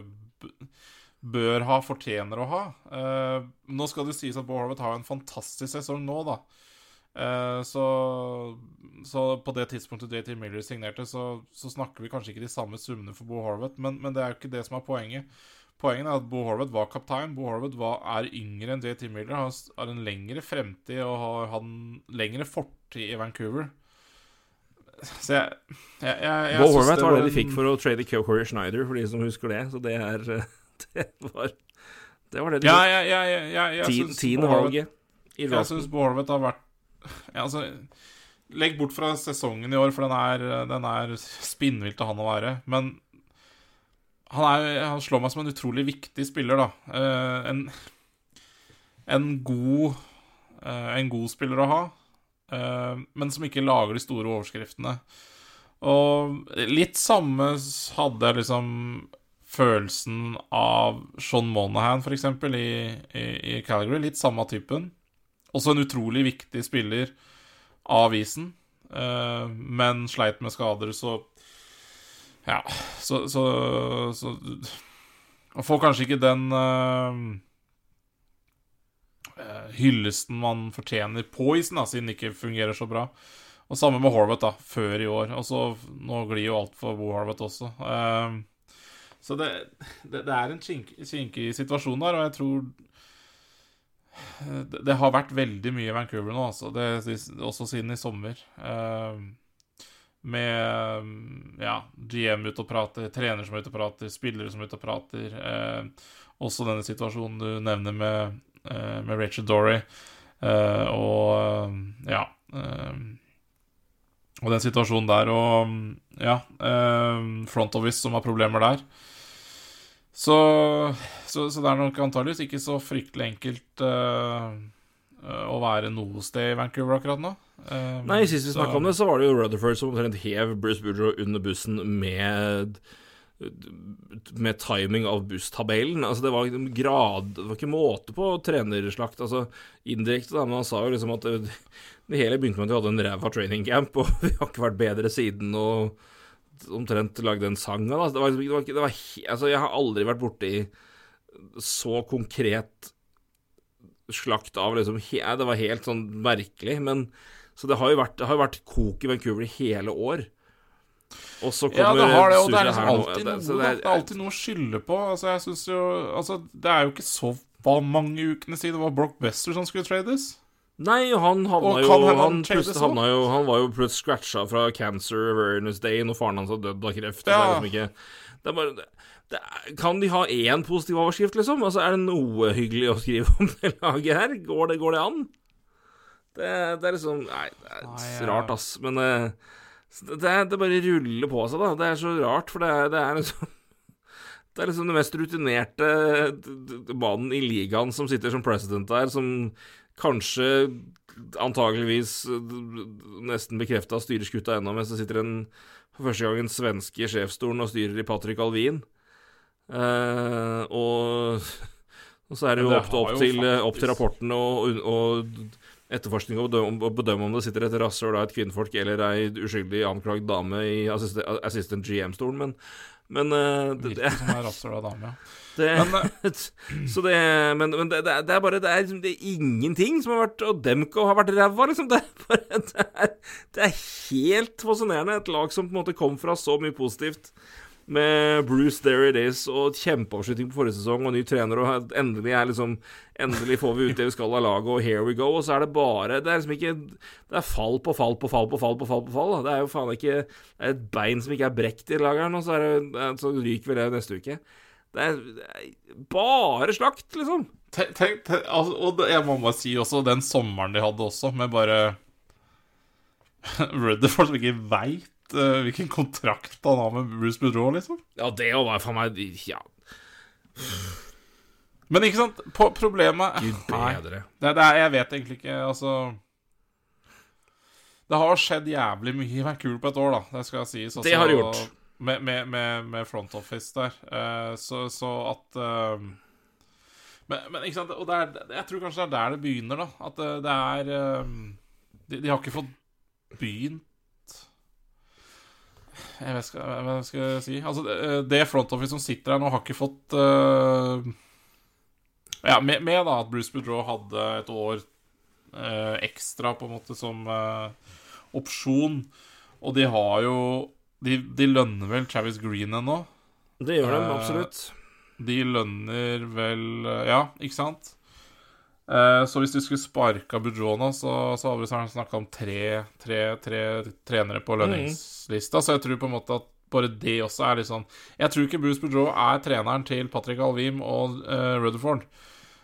S4: bør ha, fortjener å ha. Uh, nå skal det sies at Bo Horvath har en fantastisk sesong nå, da. Uh, så, så på det tidspunktet JT Miller signerte, så, så snakker vi kanskje ikke de samme summene for Bo Horvath, men, men det er jo ikke det som er poenget. Poenget er at Bo Horvath var kaptein. Bo Horvath er yngre enn JT Miller. Har, har en lengre fremtid og har hatt en lengre fortid i Vancouver. Så jeg, jeg, jeg, jeg
S3: Bo Horvath var det de fikk for å trade Corey Schneider, for de som husker det. Så det er Det var det, var det de
S4: Ja. Ja,
S3: Tiende
S4: Horvath-
S3: valget
S4: Jeg syns Bo Horvath har vært altså, Legg bort fra sesongen i år, for den er, den er spinnvill til han å være. Men han, er, han slår meg som en utrolig viktig spiller, da. Eh, en, en god eh, En god spiller å ha, men som ikke lager de store overskriftene. Og litt samme hadde jeg liksom følelsen av Sean Monahan, eksempel, i, i, i Calgary. Litt samme typen. Også en utrolig viktig spiller av isen, eh, men sleit med skader, så Ja, så, så, så får kanskje ikke den eh, eh, hyllesten man fortjener på isen, da, siden det ikke fungerer så bra. Og samme med Horvath, da, før i år. Og så Nå glir jo alt for Bo Horvath også. Uh, så det, det, det er en kink- kinkig situasjon der, og jeg tror det, det har vært veldig mye i Vancouver nå, altså. Også siden i sommer. Uh, med ja, GM ute og prater, trener som er ute og prater, spillere som er ute og prater. Eh, også denne situasjonen du nevner med, eh, med Rachel Dory. Eh, og eh, ja eh, Og den situasjonen der, og ja eh, Front Office som har problemer der. Så, så, så det er nok antageligvis ikke så fryktelig enkelt eh, eh, å være noe sted i Vancouver akkurat nå. Eh,
S3: Nei, Sist vi snakka om det, så var det jo Rutherford som omtrent hev Bruce Boudreau under bussen med med timing av busstabellen. Altså, det var liksom grad Det var ikke måte på trenerslakt. Altså, indirekte, da, men han sa jo liksom at det, det hele begynte med at vi hadde en ræva training camp, og vi har ikke vært bedre siden, og omtrent lagde en sang av det. Altså. Var, det var, det var, altså, jeg har aldri vært borti så konkret slakt av liksom Det var helt sånn merkelig, men Så det har jo vært, det har vært kok i Vancouver i hele år. Og så
S4: Ja, det har det, og det er liksom alltid noe,
S3: det,
S4: er,
S3: det
S4: er alltid noe å skylde på. Altså, jeg synes jo Altså, det er jo ikke så mange ukene siden det var Brock Bester som skulle trades.
S3: Nei, han havna jo Han
S4: han
S3: plutselig havna jo Han var jo plutselig scratcha fra Cancer Awareness Day når faren hans har dødd av kreft.
S4: Ja.
S3: Det er liksom ikke Det er bare det, det er, Kan de ha én positiv overskrift, liksom? Altså, Er det noe hyggelig å skrive om det laget her? Går det, går det an? Det, det er liksom Nei, det er
S4: Nei, ja.
S3: rart, ass. Men det, det bare ruller på seg, da. Det er så rart, for det er, det er liksom Det er liksom den mest rutinerte mannen i ligaen som sitter som president der, som kanskje antageligvis nesten bekrefta styrer skuta ennå, mens det sitter en for første gang en svenske i sjefsstolen og styrer i Patrick Alvin. Eh, og, og så er det jo opp, opp, til, opp til
S4: faktisk-
S3: rapporten og, og etterforskning og bedømme, bedømme om det sitter et rasshøl av et kvinnfolk eller ei uskyldig anklagd dame i assistent, assistant GM-stolen, men, men det,
S4: Virker som en rasshøl av dame, ja.
S3: det,
S4: Men
S3: så det, men, men det, det, er, er bare Det er, liksom- det er ingenting som har vært Og Demko har vært ræva, liksom. Det er bare det er, det er helt fascinerende. Et lag som på en måte kom fra så mye positivt. Med Bruce There It Is og kjempeavslutning på forrige sesong og ny trener, og endelig liksom Endelig får vi ut det vi skal av laget, og here we go. Og så er det bare Det er liksom ikke Det er fall på fall på fall på fall på fall. på fall. Det er jo faen ikke Det er et bein som ikke er brekt i lageren, og så, er det, så ryker vi det neste uke. Det er, det er bare slakt, liksom.
S4: tenk, tenk, altså, Og jeg må bare si også den sommeren de hadde også, med bare Rutherford som ikke veit hvilken kontrakt han har med Bruce Boudreau, liksom.
S3: Ja, det være for meg Ja,
S4: Men ikke sant, på, problemet
S3: gud
S4: Nei,
S3: bedre.
S4: det, det er, jeg vet egentlig ikke, altså Det har skjedd jævlig mye i Vancouver på et år, da. Det skal sies. Altså,
S3: Det har det gjort.
S4: Med, med, med, med front office der. Uh, så, så at uh, men, men ikke sant, og er, jeg tror kanskje det er der det begynner, da. At det, det er um, de, de har ikke fått begynt Jeg vet ikke hva jeg skal si. Altså, det, det front office som sitter her nå, har ikke fått uh, Ja, med, med da at Bruce Boudreau hadde et år uh, ekstra, på en måte, som uh, opsjon. Og de har jo De, de lønner vel Travis Green ennå?
S3: Det gjør de
S4: Eh,
S3: absolutt.
S4: De lønner vel eh, Ja, ikke sant? Eh, så hvis du skulle sparka Bujona, så, så hadde vi snakka om tre, tre, tre trenere på lønningslista. Så jeg tror på en måte at bare det også er litt sånn Jeg tror ikke Bruce Bujo er treneren til Patrick Alvim og uh, Rutherford.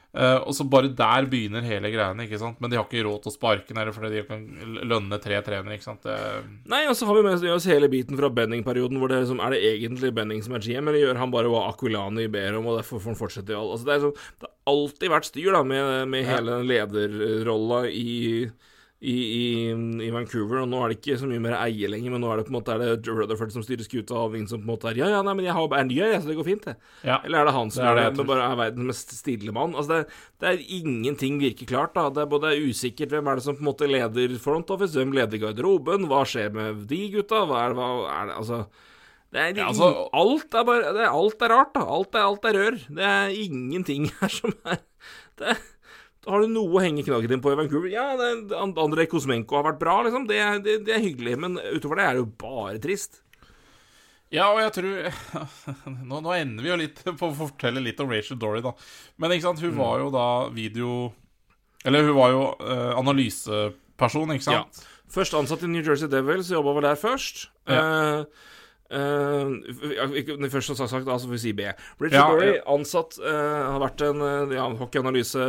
S4: Eh, og så bare der begynner hele greiene, ikke sant? Men de har ikke råd til å sparke den, fordi de kan lønne tre trenere, ikke sant? Det,
S3: Nei, og så har vi med oss hele biten fra Benning-perioden, hvor det er, liksom, er det egentlig Benning som er GM, eller gjør han bare hva Aquilani ber om, og derfor får han fortsette i all altså, det, er sånn, det har alltid vært styr da, med, med
S4: Ja.
S3: hele lederrolla i, i, i, i Vancouver, og nå er det ikke så mye mer eie lenger, men nå er det på en måte er det Rutherford som styrer skuta, og Ving som på en måte er Ja, ja, nei, men jeg har, er ny, her, så det går fint, det.
S4: ja.
S3: Eller er det han som
S4: Det er det
S3: det, bare er verdens mest stille mann? Altså det, det er ingenting virker klart. da Det er både usikkert hvem er det som på en måte leder front office, hvem leder garderoben, hva skjer med de gutta, hva er, hva er det Altså det er,
S4: Ja, altså-
S3: alt er bare det er, Alt er rart, da. Alt er, alt er rør. Det er ingenting her som er det, Har du noe å henge knaggen din på i Vancouver? Ja, Andrej Kosmenko har vært bra, liksom. Det, det, det er hyggelig, men utover det er det jo bare trist.
S4: Ja, og jeg tror nå, nå ender vi jo litt på å fortelle litt om Rachel Dory, da. Men ikke sant, hun
S3: Mm.
S4: var jo da video Eller hun var jo uh, analyseperson, ikke sant? Ja.
S3: Først ansatt i New Jersey Devils, jobba vel der først.
S4: Ja.
S3: Eh, eh, ja, ikke- først sagt, sagt, altså får vi si B. Richard
S4: Ja,
S3: Dory,
S4: ja.
S3: ansatt, uh, har vært en eh, ja, hockeyanalyse,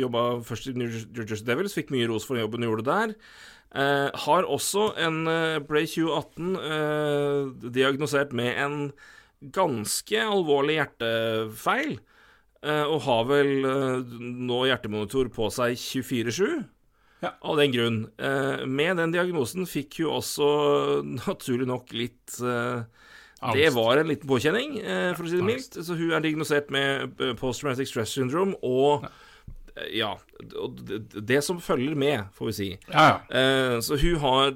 S3: jobba først i New Jersey Devils, fikk mye ros for jobben hun gjorde der. Uh, har også en eh, ble 2018 eh, diagnosert med en ganske alvorlig hjertefeil. eh, og har vel eh, nå hjertemonitor på seg 24-7.
S4: Ja.
S3: Av den grunn. Eh, med den diagnosen fikk hun også naturlig nok litt eh, Det var en liten påkjenning, eh, for å si det mildt. Så hun er diagnosert med post-traumatic stress syndrome og eh, Ja, og det, som følger med, får vi si.
S4: Ja, ja.
S3: Eh, så hun har,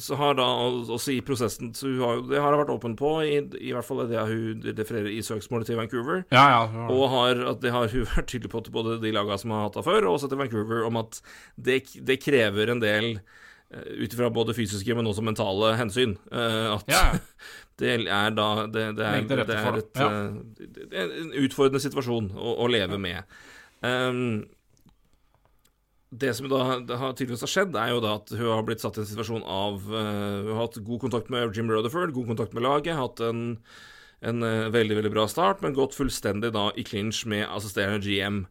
S3: så har da også i prosessen så hun har, Det har hun vært åpen på, i, i hvert fall det hun refererer i søksmålet til Vancouver.
S4: ja, ja.
S3: Og har, at det har hun vært tydelig på til både de lagene som har hatt det før, og også til Vancouver, om at det, det krever en del eh, ut ifra både fysiske, men også mentale hensyn. eh, at
S4: Ja, ja.
S3: det er da Det, det, er, det, er, et,
S4: ja.
S3: uh, det er en utfordrende situasjon å, å leve med. Um, det som da det har tydeligvis har skjedd, er jo da at hun har blitt satt i en situasjon av eh, Hun har hatt god kontakt med Jim Rutherford, god kontakt med laget, hatt en, en eh, veldig veldig bra start, men gått fullstendig da i clinch med assisterende GM.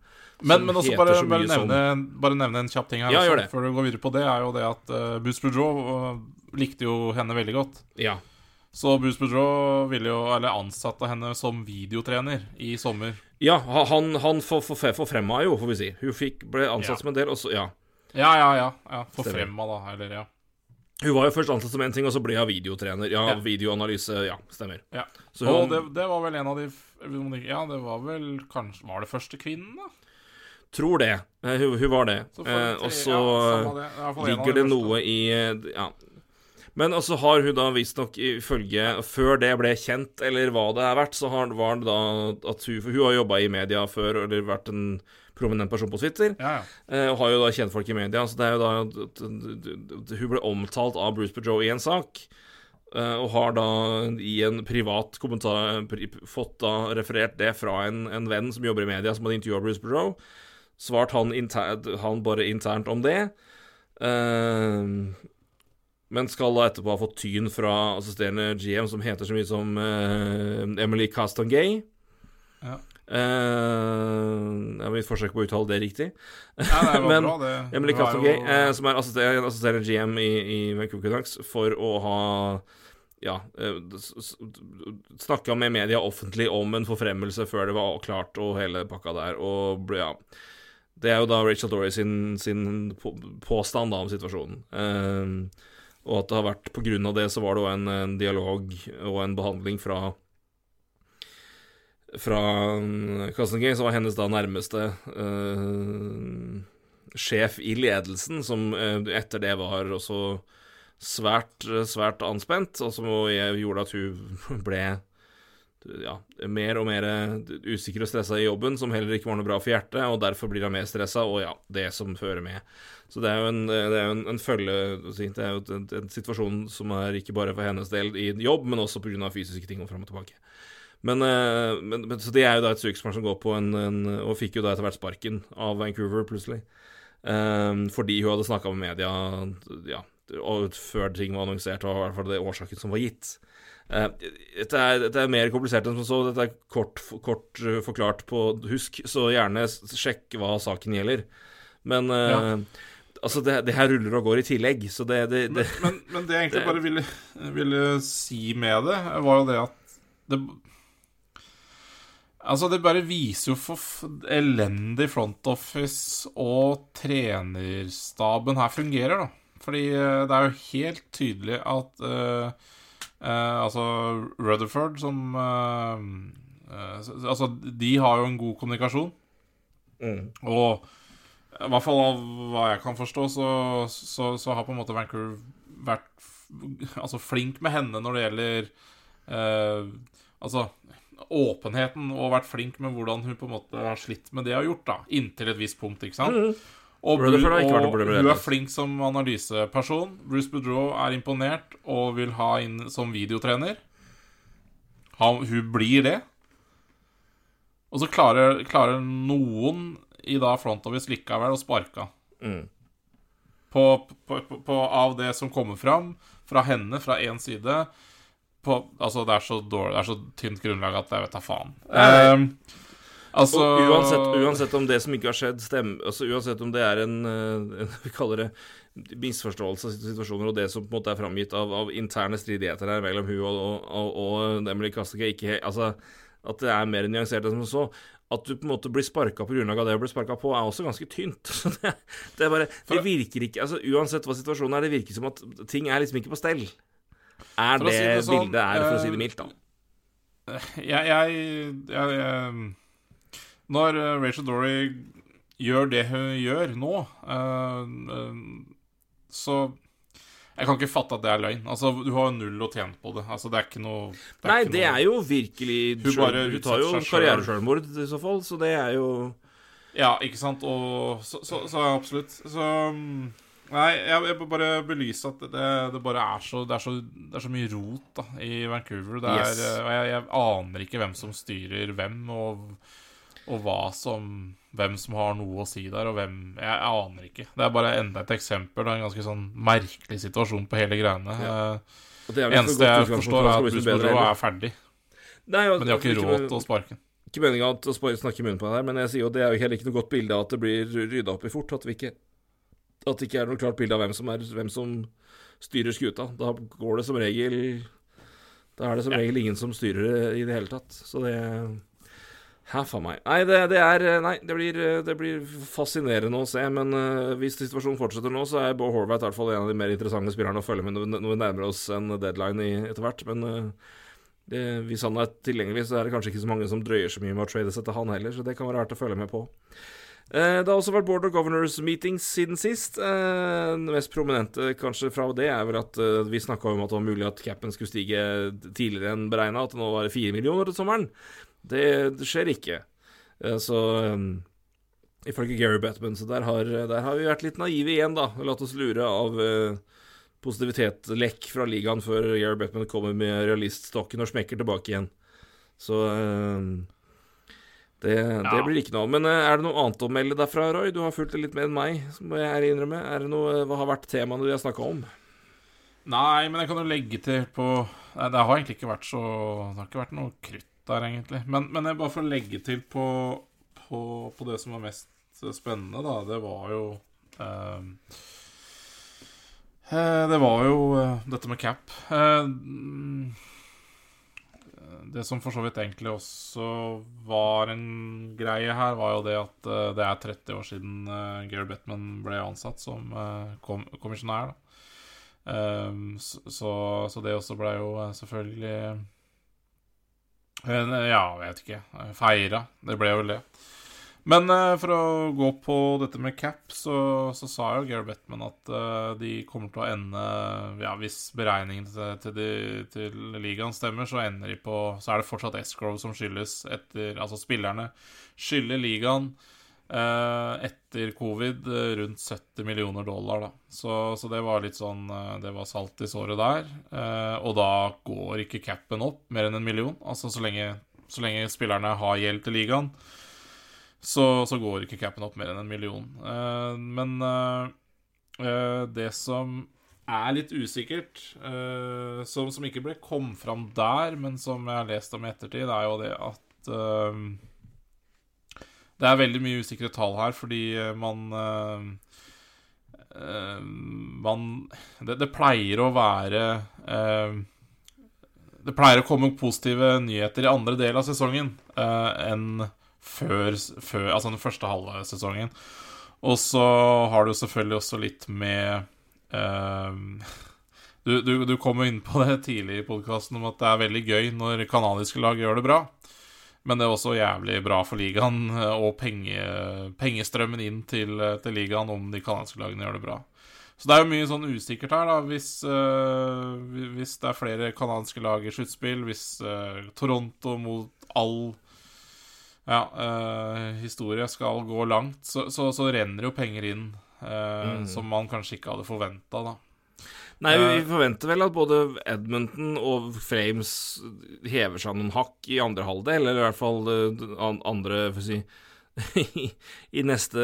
S4: Men, men også bare,
S3: så
S4: bare,
S3: nevne, som-
S4: bare nevne en kjapp ting her
S3: Ja,
S4: også, før du går videre på det, er jo det at uh, Bruce Boudreau uh, likte jo henne veldig godt.
S3: Ja.
S4: Så Bruce Boudreau ville jo, eller ansatte henne som videotrener i sommer.
S3: Ja ha- han, han for- for- forfremma jo, får vi si. Hun fikk, ble ansatt
S4: Ja.
S3: som en del, og så Ja.
S4: Ja, ja, ja. ja Forfremma, da. Eller, ja.
S3: Hun var jo først ansatt som en ting, og så ble hun videotrener. Ja,
S4: Ja.
S3: videoanalyse. Ja, stemmer.
S4: ja.
S3: Så
S4: Og det, det var vel en av de Ja, det var vel kanskje Var det første kvinnen, da?
S3: tror det. Eh, Hun, hun var det.
S4: Så
S3: Eh, og så
S4: ja, det. En av
S3: ligger
S4: de
S3: det noe i eh, Ja. Men altså har hun da visstnok ifølge Før det ble kjent, eller hva det er verdt, så har, var det da at hun For hun har jobba i media før, eller vært en prominent person på Twitter.
S4: Ja, ja.
S3: Eh, og har jo da kjentfolk i media, så det er jo da Hun ble omtalt av Bruce Bejoe i en sak, eh, og har da i en privat kommentar fått da referert det fra en, en venn som jobber i media, som hadde intervjua Bruce Bejoe. Svart han, inter, han bare internt om det. Eh, men skal da etterpå ha fått tyn fra assisterende GM, som heter så mye som uh, Emily Castangay.
S4: Ja.
S3: Uh, det er mitt forsøk på å uttale det riktig.
S4: Ja, det var
S3: Men
S4: bra, det.
S3: Emily Castangay,
S4: jo-
S3: eh, som er assisterende, assisterende GM i, i Vancouver Canucks, for å ha ja, eh, snakka med media offentlig om en forfremmelse før det var klart, og hele pakka der, og ja Det er jo da Rachel Dory sin, sin påstand da om situasjonen. Eh, og at det har vært av det, så var det òg en, en dialog og en behandling fra fra Castangay, som var hennes da nærmeste eh, sjef i ledelsen, som eh, etter det var også svært, svært anspent, og som gjorde at hun ble ja, mer og mer usikker og stressa i jobben, som heller ikke var noe bra for hjertet, og derfor blir hun mer stressa, og ja, det som fører med. Så det er jo en, det er jo en, en følge Det er jo en, en, situasjon som er ikke bare for hennes del i jobb, men også pga. fysiske ting og fram og tilbake. Men, eh, men, men, Så det er jo da et sykepleier som går på en, Og fikk jo da etter hvert sparken av Vancouver, plutselig. Um, fordi hun hadde snakka med media ja, og før ting var annonsert, og i hvert fall det årsaken som var gitt. Uh, dette, er, dette, er, mer komplisert enn som så. Dette er kort, kort uh, forklart på husk, så gjerne sjekk hva saken gjelder. Men uh, altså, det, det, her ruller og går i tillegg, så det, det
S4: men, men, men, det jeg egentlig bare ville, ville, si med det, var jo det at det Altså, det bare viser jo for elendig front office og trenerstaben her fungerer, da. Fordi det er jo helt tydelig at uh, Eh, altså Rutherford, som eh, eh, Altså, de har jo en god kommunikasjon. Mm. Og i hvert fall av hva jeg kan forstå, så, så, så, har på en måte Vancouver vært altså, flink med henne når det gjelder eh, Altså åpenheten, og vært flink med hvordan hun på en måte har slitt med det hun har gjort, da. Inntil et visst punkt, ikke sant. Mm. Og, og, og hun er flink som analyseperson. Bruce Boudreau er imponert og vil ha inn som videotrener. Han, hun blir det. Og så klarer, klarer noen i da front office likevel å sparke mm. på, på, på, av det som kommer fram fra henne, fra én side. På, altså, det er så dårlig Det er så tynt grunnlag at jeg vet da faen. Um,
S3: Altså, uansett, uansett, om det som ikke har skjedd, stemmer altså, Uansett om det er en, eh, en Vi kaller det misforståelse av situasjoner, og det som på en måte er framgitt av, av interne stridigheter her mellom hun og, og, og, og Emily Kastika, ikke Altså at det er mer nyansert enn som så. At du på en måte blir sparka på det å bli sparka på, er også ganske tynt. Så det, det, er bare Det virker ikke Altså Uansett hva situasjonen er, det virker som at ting er liksom ikke på stell. Er det, si det sånn, bildet er, for å si det mildt, da?
S4: Jeg, jeg, jeg, jeg når uh, Rachel Dory gjør det hun gjør nå, uh, uh, så jeg kan ikke fatte at det er løgn. Altså, Du har null å tjene på det. Altså, det er ikke noe
S3: det Nei, ikke det noe... er jo virkelig Hun, bare hun tar jo karrieresjølmord i så fall, så det er jo
S4: Ja, ikke sant. Og så, så, så absolutt. Så Nei, jeg, jeg bare belyse at det, det bare er så det er så, det er så mye rot da, i Vancouver. Det er, yes. jeg, jeg aner ikke hvem som styrer hvem, og og hva som Hvem som har noe å si der, og hvem Jeg, jeg aner ikke. Det er bare enda et eksempel av en ganske sånn merkelig situasjon på hele greiene. Ja. Det eneste jeg forstår, er at Boudreau er ferdig. Nei, og, men de har ikke råd til å sparke
S3: Ikke meninga å snakke i munnen på deg her, men jeg sier jo det er jo heller ikke noe godt bilde av at det blir rydda opp i fort. At, ikke, at det ikke er noe klart bilde av hvem som, er, hvem som styrer skuta. Da går det som regel Da er det som regel ingen som styrer det i det hele tatt. Så det Hæ, meg. Nei, det, det, er Nei, det blir, det blir, fascinerende å se. Men uh, hvis situasjonen fortsetter nå, så er Bo Horvath i hvert fall en av de mer interessante spillerne å følge med når, vi nærmer oss en deadline etter hvert. Men uh, det, hvis han er tilgjengelig, så er det kanskje ikke så mange som drøyer så mye med å trade seg til han heller, så det kan være verdt å følge med på. Det har også vært Board of Governors meetings siden sist. Det mest prominente kanskje fra det er vel at vi snakka om at det var mulig at capen skulle stige tidligere enn beregna, at det nå var fire millioner til sommeren. Det, det skjer ikke. Eh, så um, ifølge Gary Batman, så der har, der har, vi vært litt naive igjen, da. Latt oss lure av uh, positivitetslekk fra ligaen før Gary Batman kommer med realiststokken og smekker tilbake igjen. Så uh, det, ja. det, blir ikke noe. Men er det noe annet å melde derfra, Roy? Du har fulgt det litt mer enn meg, må jeg innrømme. Er det noe, hva har vært temaene du har snakka om?
S4: Nei, men jeg kan jo legge til på Det har egentlig ikke vært så Det har ikke vært noe krutt der, egentlig. Men, men jeg bare får legge til på, på, på, det som var mest spennende, da. Det var jo eh, eh Det var jo eh, dette med cap. Eh, det som for så vidt egentlig også var en greie her, var jo det at eh, det er 30 år siden Gary Bettman ble ansatt som kom kommisjonær. Så, så, det også ble jo selvfølgelig ja, jeg vet ikke. Feira. Det ble vel det. Men eh, for å gå på dette med cap, så, så sa jo Gary Bettman at eh, de kommer til å ende Ja, hvis beregningen til, til, til ligaen stemmer, så ender de på Så er det fortsatt escrow som skyldes etter Altså spillerne skylder ligaen eh, etter covid eh, rundt 70 millioner dollar, da. Så, så det var litt sånn eh, Det var salt i såret der. Eh, og da går ikke capen opp mer enn en million. Altså så lenge, så lenge spillerne har gjeld til ligaen så, så, går ikke capen opp mer enn en million. Men det som er litt usikkert, som, som, ikke ble kom fram der, men som jeg har lest om i ettertid, er jo det at Det er veldig mye usikre tall her, fordi man man det, det, pleier å være Det pleier å komme positive nyheter i andre del av sesongen enn før, før, Altså den første halve sesongen. Og så har du selvfølgelig også litt med uh, du, du, du kom jo inn på det tidlig i podkasten om at det er veldig gøy når kanadiske lag gjør det bra. Men det er også jævlig bra for ligaen eh, og penge, pengestrømmen inn til, til, ligaen om de canadiske lagene gjør det bra. Så det er jo mye sånn usikkert her, da. Hvis, øh, hvis det er flere canadiske lag i sluttspill, hvis øh, Toronto mot all ja, øh, historie skal gå langt, så, så, så, renner jo penger inn mm. som man kanskje ikke hadde forventa, da.
S3: Nei, vi eh, forventer vel at både Edmonton og Frames hever seg noen hakk i andre halvdel, eller i hvert fall andre, for å si I neste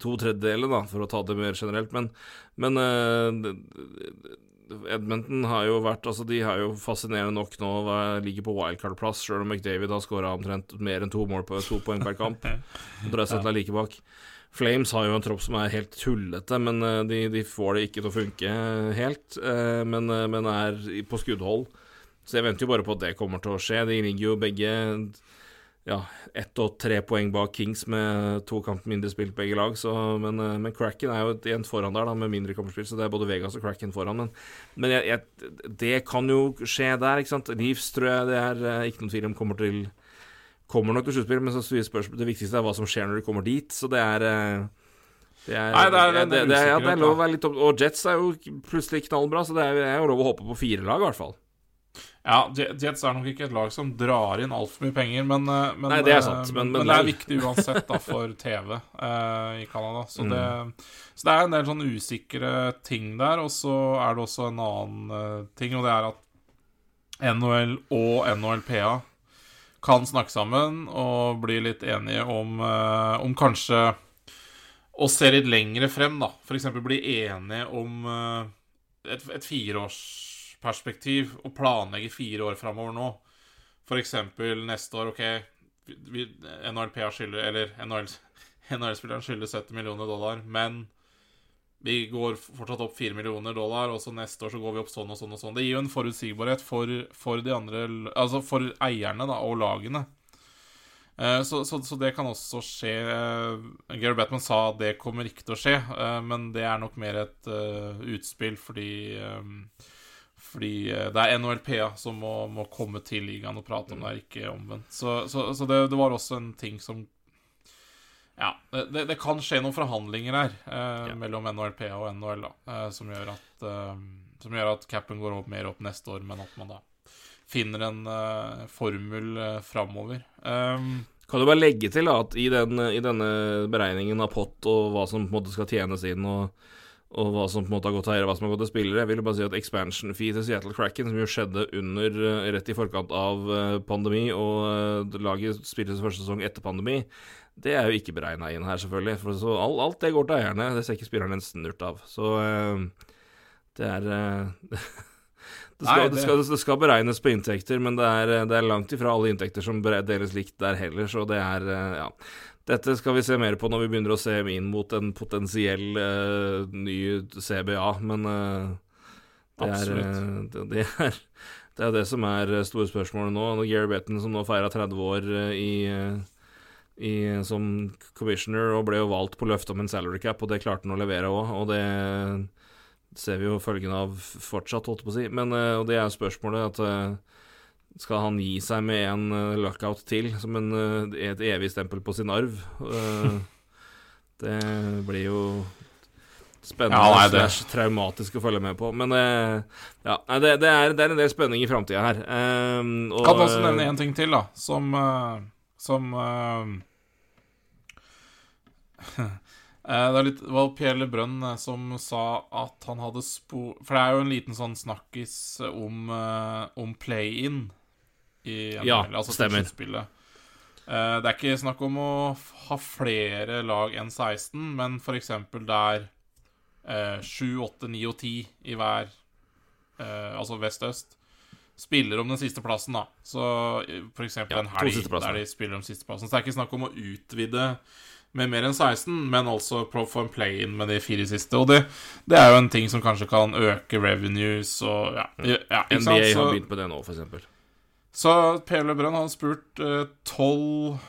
S3: to tredjedeler, da, for å ta det mer generelt. Men, men Edmonton har jo vært Altså, de har jo fascinerende nok nå ligger på wildcard-plass, sjøl om McDavid har skåra omtrent mer enn to mål på to poeng per kamp. Og Drøsset er like bak. Flames har jo en tropp som er helt tullete, men eh, de, de får det ikke til å funke helt. Eh, men, eh, men er på skuddhold. Så jeg venter jo bare på at det kommer til å skje. De ligger jo begge ja, ett og tre poeng bak Kings med to kamper mindre spilt begge lag. Så, men, eh, men, Cracken er jo igjen foran der da, med mindre kamperspill, så det er både Vegas og Cracken foran. Men, men jeg, jeg, det kan jo skje der, ikke sant. Leafs tror jeg det er eh, ikke noen tvil om kommer til Kommer nok til sluttspill, men det viktigste er hva som skjer når de kommer dit. Så det er eh, det er,
S4: Nei, det er, det,
S3: det, er, det er lov å være litt opp Og Jets er jo plutselig knallbra, så det er, er jo lov å håpe på fire lag, i hvert fall.
S4: Ja, Jets er nok ikke et lag som drar inn altfor mye penger, men, eh, men,
S3: Nei, det, er sant, men,
S4: men, det er viktig uansett da, for TV uh, i Canada. Så, mm. så, det er en del sånne usikre ting der. Og så er det også en annen uh, ting, og det er at NHL og NHLPA kan snakke sammen og bli litt enige om, uh, om kanskje å se litt lengre frem, da. F.eks. bli enige om uh, et, et fireårsperspektiv og planlegge fire år framover nå. F.eks. neste år, OK NHL-spilleren skylder 70 millioner dollar, men vi går fortsatt opp 4 millioner dollar, og så neste år så går vi opp sånn og sånn og sånn. Det gir jo en forutsigbarhet for, for de andre Altså for eierne da, og lagene. Eh, så, så, så, det kan også skje. Uh, Gary Batman sa at det kommer ikke til å skje, uh, men det er nok mer et utspill fordi fordi eh, det er NHLPA som må, må, komme til ligaen og prate om det, ikke omvendt. Så, så det, det, var også en ting som Ja, det, det kan skje noen forhandlinger her eh, ja. mellom NHLP og NHL da, eh, som, gjør at, eh, som gjør at capen går opp, mer opp neste år, men at man da finner en eh, formel eh, framover. Um,
S3: kan du bare legge til da, at i, den, i, denne beregningen av pott og hva som på en måte skal tjenes inn, og og hva som på en måte har gått til eiere, hva som har gått til spillere. Jeg vil bare si at expansion fee til Seattle Cracken, som jo skjedde under, eh, rett i forkant av eh, pandemi, og eh, laget spilte sin første sesong etter pandemi, det er jo ikke beregna inn her, selvfølgelig. For så alt, alt, det går til eierne. Det ser ikke spilleren en snurt av. Så det er det, skal, det, skal, det skal, beregnes på inntekter, men det er, det er langt ifra alle inntekter som deles likt der heller, så det er Ja. Dette skal vi se mer på når vi begynner å se inn mot en potensiell uh, ny CBA, men uh, det, er, uh, det, det, er, det, er, det som er store spørsmålet nå. Gary Betten, som nå feira 30 år i, i, som commissioner og ble jo valgt på løftet om en salary cap, og det klarte han å levere òg. Og det ser vi jo følgen av fortsatt, holdt på å si. Men og det er jo spørsmålet at Skal han gi seg med en eh, lockout til, som en, eh, et evig stempel på sin arv? Eh, det blir jo spennende
S4: Ja, det-
S3: slash traumatisk å følge med på. Men eh, ja, det, det, er, det er en del spenning i framtida her. Eh, og,
S4: Kan også nevne én ting til, da, som eh, Som eh, eh, Det er litt, var Pierre Lebrun eh, som sa at han hadde spor... For det er jo en liten sånn snakkis om, eh, om play-in i NHL,
S3: Ja,
S4: altså
S3: stemmer.
S4: Eh, det er ikke snakk om å ha flere lag enn 16, men f.eks. der eh, 7, 8, 9 og 10 i hver eh, Altså vest-øst spiller om den siste plassen, da. Så f.eks.
S3: Ja,
S4: en helg der de spiller om sisteplassen. Så det er ikke snakk om å utvide med mer enn 16, men altså for få en play-in med de fire siste. Og det, det er jo en ting som kanskje kan øke revenues og ja, ja
S3: NBA
S4: sant?
S3: Har begynt på det nå, eksempel.
S4: så Per Lebrun har spurt eh, tolv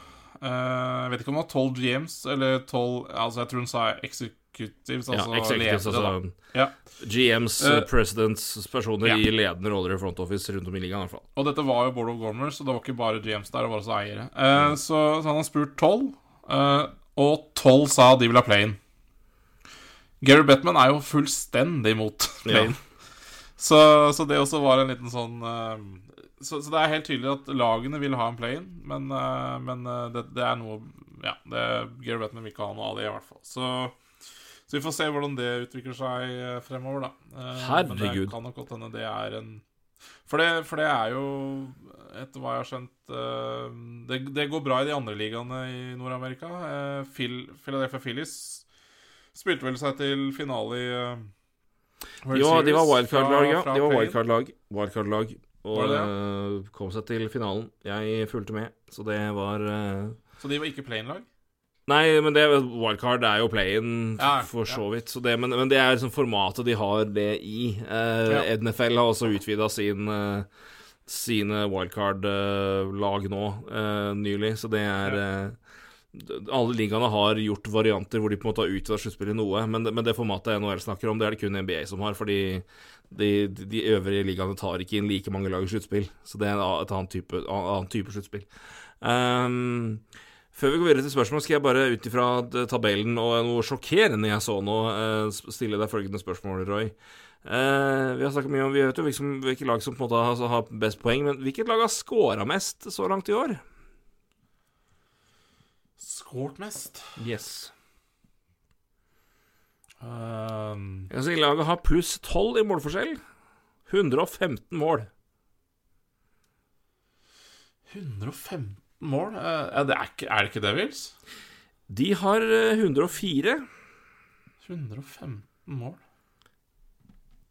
S4: Jeg vet ikke om det var tolv GMs eller tolv Altså, jeg tror hun sa executives,
S3: Ja,
S4: altså
S3: executives,
S4: ledere,
S3: altså
S4: Ja.
S3: GMs,
S4: Eh,
S3: uh, presidents, personer
S4: ja.
S3: i ledende roller i front office rundt om i ligaen, i.
S4: Og dette var jo Board of Gormers, så det var ikke bare GMs der, det var også eiere. Eh, så, så han har spurt tolv, eh, og tolv sa de vil ha play-in. Gary Bettman er jo fullstendig imot play-in. Så, så det også var en liten sånn eh, så, så det er helt tydelig at lagene vil ha en play-in, men, eh, men eh, det, det er noe Ja, det, Gary Bettman vil ikke ha noe av det, i hvert fall. Så, så vi får se hvordan det utvikler seg fremover, da. Herregud. Men det kan nok godt hende det er en for det, for det er jo, etter hva jeg har skjønt eh, det, det går bra i de andre ligaene i Nord-Amerika. Uh, Philadelphia Phillies spilte vel seg til finale i World World
S3: Ja, de var wildcard-lag, ja. De var wildcard-lag. Wildcard-lag. Og
S4: Var det
S3: eh, kom seg til finalen. Jeg fulgte med, så det var eh,
S4: Så de var ikke play-in-lag?
S3: Nei, men det, wildcard er jo play-in
S4: Ja,
S3: for
S4: ja.
S3: så vidt. Så det, men, men det er liksom formatet de har det i. Eh,
S4: Ja.
S3: Ednefell har også utvida sin, eh, sine wildcard-lag nå eh, nylig, så det er eh, Alle ligaene har gjort varianter hvor de på en måte har utvida sluttspillet noe, men, men det formatet NHL snakker om, det er det kun NBA som har, fordi de, de øvrige ligaene tar ikke inn like mange lag i sluttspill. Så det er et annet type, annet type sluttspill. Um, før vi går videre til spørsmål, skal jeg bare ut ifra tabellen og noe sjokkerende jeg så nå, eh, stille deg følgende spørsmål, Roy. Uh, vi har snakket mye om Vi vet jo liksom, som- hvilke lag som på en måte har, har best poeng, men hvilket lag har scora mest så langt i år?
S4: Skåret mest.
S3: Yes.
S4: Um,
S3: Jeg kan si Laget har pluss 12 i målforskjell. 115 mål.
S4: 115 mål? Er ja, det er, ikke, er det ikke Devils?
S3: De har eh, 104.
S4: 115 mål?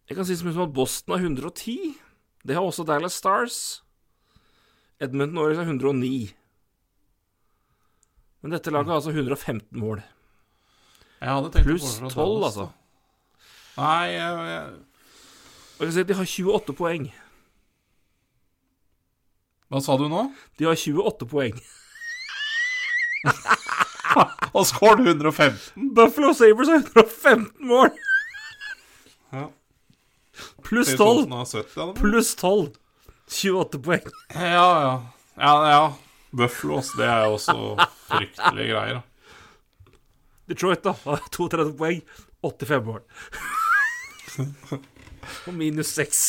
S3: Jeg kan si som at Boston har 110. Det har også Dallas Stars. Edmundton Norris har 109. Men dette laget har altså 115 mål. Pluss 12, altså.
S4: Nei, jeg, jeg,
S3: jeg kan si at de har 28 poeng.
S4: Hva sa du nå?
S3: De har 28 poeng.
S4: Og skåret 115!
S3: Buffalo Sabres har 115 mål!
S4: Ja.
S3: Pluss
S4: Ser ut som
S3: 12.
S4: 70.
S3: Pluss 12. 28 poeng.
S4: Ja, ja. Ja, ja. Buffalo, det er jo også fryktelige greier. da.
S3: Detroit da 32 poeng. 85 mål. Og minus 6.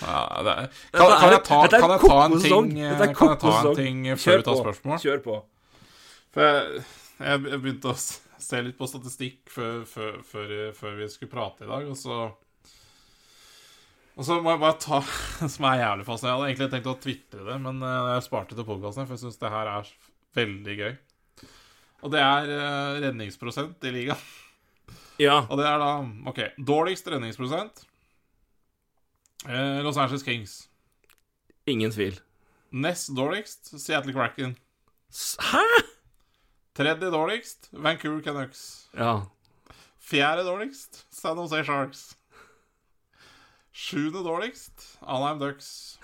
S4: Ja, det er, kan, kan, jeg ta, kan jeg ta en ting
S3: er
S4: Kan jeg ta en ting før vi tar spørsmål?
S3: Kjør på.
S4: For jeg, jeg, begynte å se litt på statistikk før, før, før, før vi skulle prate i dag, og så Og så må jeg bare ta Som er jævlig fascinerende. Jeg hadde egentlig tenkt å tvitre det, men eh, jeg sparte til podkasten, for jeg syns det her er veldig gøy. Og det er eh, redningsprosent i ligaen.
S3: Ja.
S4: Og det er da OK. Dårligst redningsprosent eh, Los Angeles Kings.
S3: Ingen tvil.
S4: Nest dårligst Seattle Kraken.
S3: Hæ?!
S4: Tredje dårligst Vancouver Canucks.
S3: Ja.
S4: Fjerde dårligst San Jose Sharks. Sjuende dårligst Alheim Ducks.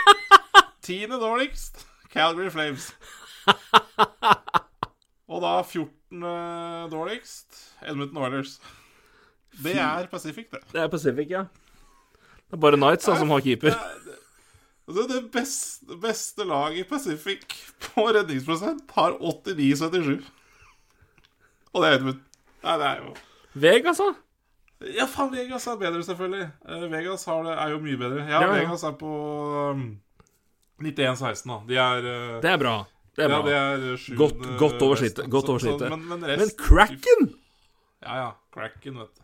S4: Tiende dårligst Calgary Flames. Og da 14. dårligst Edmonton Oilers. Det er Pacific, det.
S3: Det er Pacific, ja. Det er bare Knights da, som har keeper.
S4: Det, det beste, beste laget i Pacific på redningsprosent har 89-77. Og det er Edmund. Nei, det er jo
S3: Vegas, da?
S4: Ja, faen, Vegas er bedre, selvfølgelig. Eh, Vegas har det, er jo mye bedre. Ja,
S3: Ja, ja.
S4: Vegas er på um, 91-16, da. De er uh,
S3: Det er bra. Det er
S4: Ja,
S3: bra.
S4: det er sjuende
S3: Godt- godt over snittet.
S4: Men, men,
S3: Men Kraken!
S4: Ja, ja. Cracken, vet du.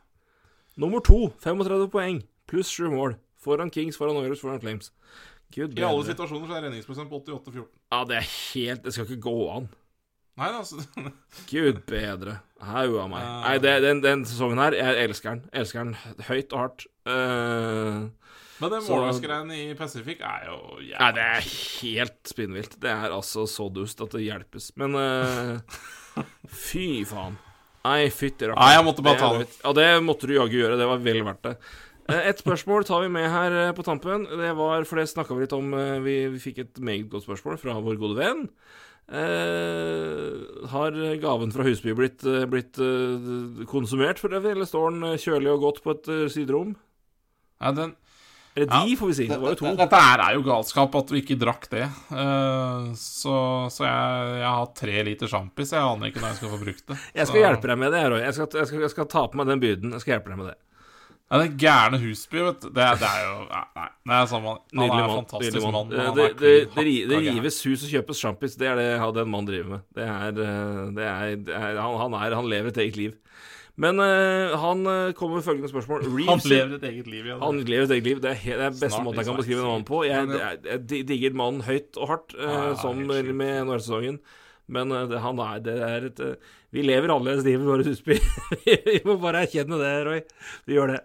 S3: Nummer to, 35 poeng, pluss sju mål. Foran Kings, foran Oilers, foran Flames. Gud
S4: I alle situasjoner så er redningsprosent på 88-14.
S3: Ja, det er helt Det skal ikke gå an.
S4: Nei altså
S3: Gud bedre. Hau av meg. Nei, det, den, den sesongen her, jeg elsker den. Elsker den høyt og hardt. Uh,
S4: Men den
S3: Så-
S4: i Pacific er jo jævlig
S3: Nei, det er helt spinnvilt. Det er altså så dust at det hjelpes. Men uh, fy faen. Nei, fytti rakkeren.
S4: Nei, jeg måtte bare ta det.
S3: Ja, det måtte du jaggu gjøre. Det var vel verdt det. Eh, Et spørsmål tar vi med her eh, på tampen. Det var, For det snakka vi litt om eh, vi, vi fikk et meget godt spørsmål fra vår gode venn. Eh, har gaven fra Husby blitt, blitt konsumert for øvrig, eller står den kjølig og godt på et siderom?
S4: Ja, den,
S3: Eller de,
S4: Ja,
S3: får vi si. Det var jo to.
S4: Dette er jo galskap at vi ikke drakk det. Eh, så så jeg, jeg har tre liter sjampis. Jeg aner ikke når jeg skal få brukt det.
S3: Jeg skal
S4: Så-
S3: hjelpe deg med det, Roy. Jeg skal, jeg, skal, jeg skal ta på meg den byrden. Jeg skal hjelpe deg med det.
S4: Ja, det gærne Husby, vet du. Det, det er jo Nei, det er sånn man, han er en fantastisk mann. men
S3: Eh,
S4: han
S3: Det, det, det, det rives hus og kjøpes sjampis. Det er det han- den mannen driver med. Det er, eh, det er, er han, han, er, han lever et eget liv. Men uh, han kommer med følgende spørsmål.
S4: Han
S3: Reeves-
S4: lever et eget liv, ja.
S3: Han lever et eget liv. Det er, det er beste
S4: Snart
S3: måten jeg kan beskrive en mann på. Jeg, jeg, jeg di- digger mannen høyt og hardt, uh,
S4: Ja,
S3: som med NHL-sesongen. Men det, han er, det er et Vi lever annerledes livet vårt, husby. vi må bare erkjenne det, Roy. Vi gjør det.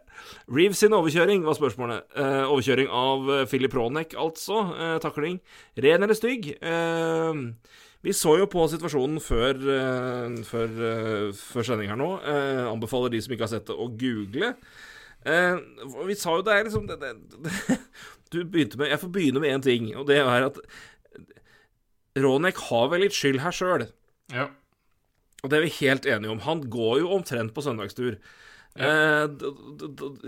S3: Reeves sin overkjøring var spørsmålet. Eh, overkjøring av eh, Philip Ronek, altså. Eh, takling. Ren eller stygg? Eh, vi så jo på situasjonen før, eh, før, eh, før sending her nå. Eh, anbefaler de som ikke har sett det, å google. Eh, vi sa jo det er liksom det, det, det, Du begynte med Jeg får begynne med én ting, og det er at Ronek har vel litt skyld her sjøl.
S4: Ja.
S3: Og det er vi helt enige om. Han går jo omtrent på søndagstur. Eh,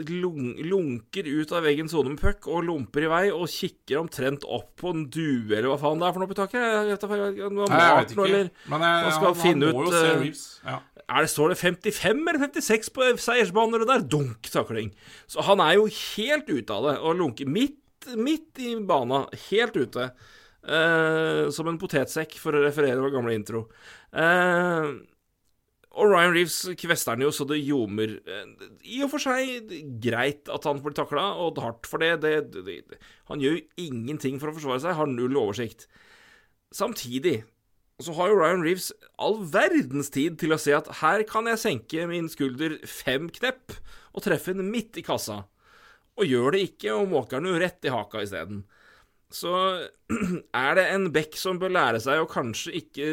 S3: lunker ut av veggen sone med puck og lomper i vei og kikker omtrent opp på en due, eller hva faen det er for noe på taket. Jeg vet jeg,
S4: jeg, jeg
S3: mat
S4: vet ikke.
S3: eller
S4: Men jeg,
S3: Man skal
S4: han,
S3: finne
S4: han må
S3: ut,
S4: jo se
S3: eh,
S4: Reeves. Ja.
S3: er det, Står det 55 eller 56 på seiersbanen eller der? Dunk, takling. Så han er jo helt ute av det, og lunker midt, midt i bana, helt ute. Eh, som en potetsekk, for å referere vår gamle intro. Eh, og Ryan Reeves kvester han jo så det ljomer. Eh, I og for seg greit at han blir takla, og hardt for det. det, det, det. Han gjør jo ingenting for å forsvare seg, har null oversikt. Samtidig så har jo Ryan Reeves all verdens tid til å se at her kan jeg senke min skulder fem knepp og treffe den midt i kassa. Og gjør det ikke, og måker den jo rett i haka isteden. Så er det en bekk som bør lære seg å kanskje ikke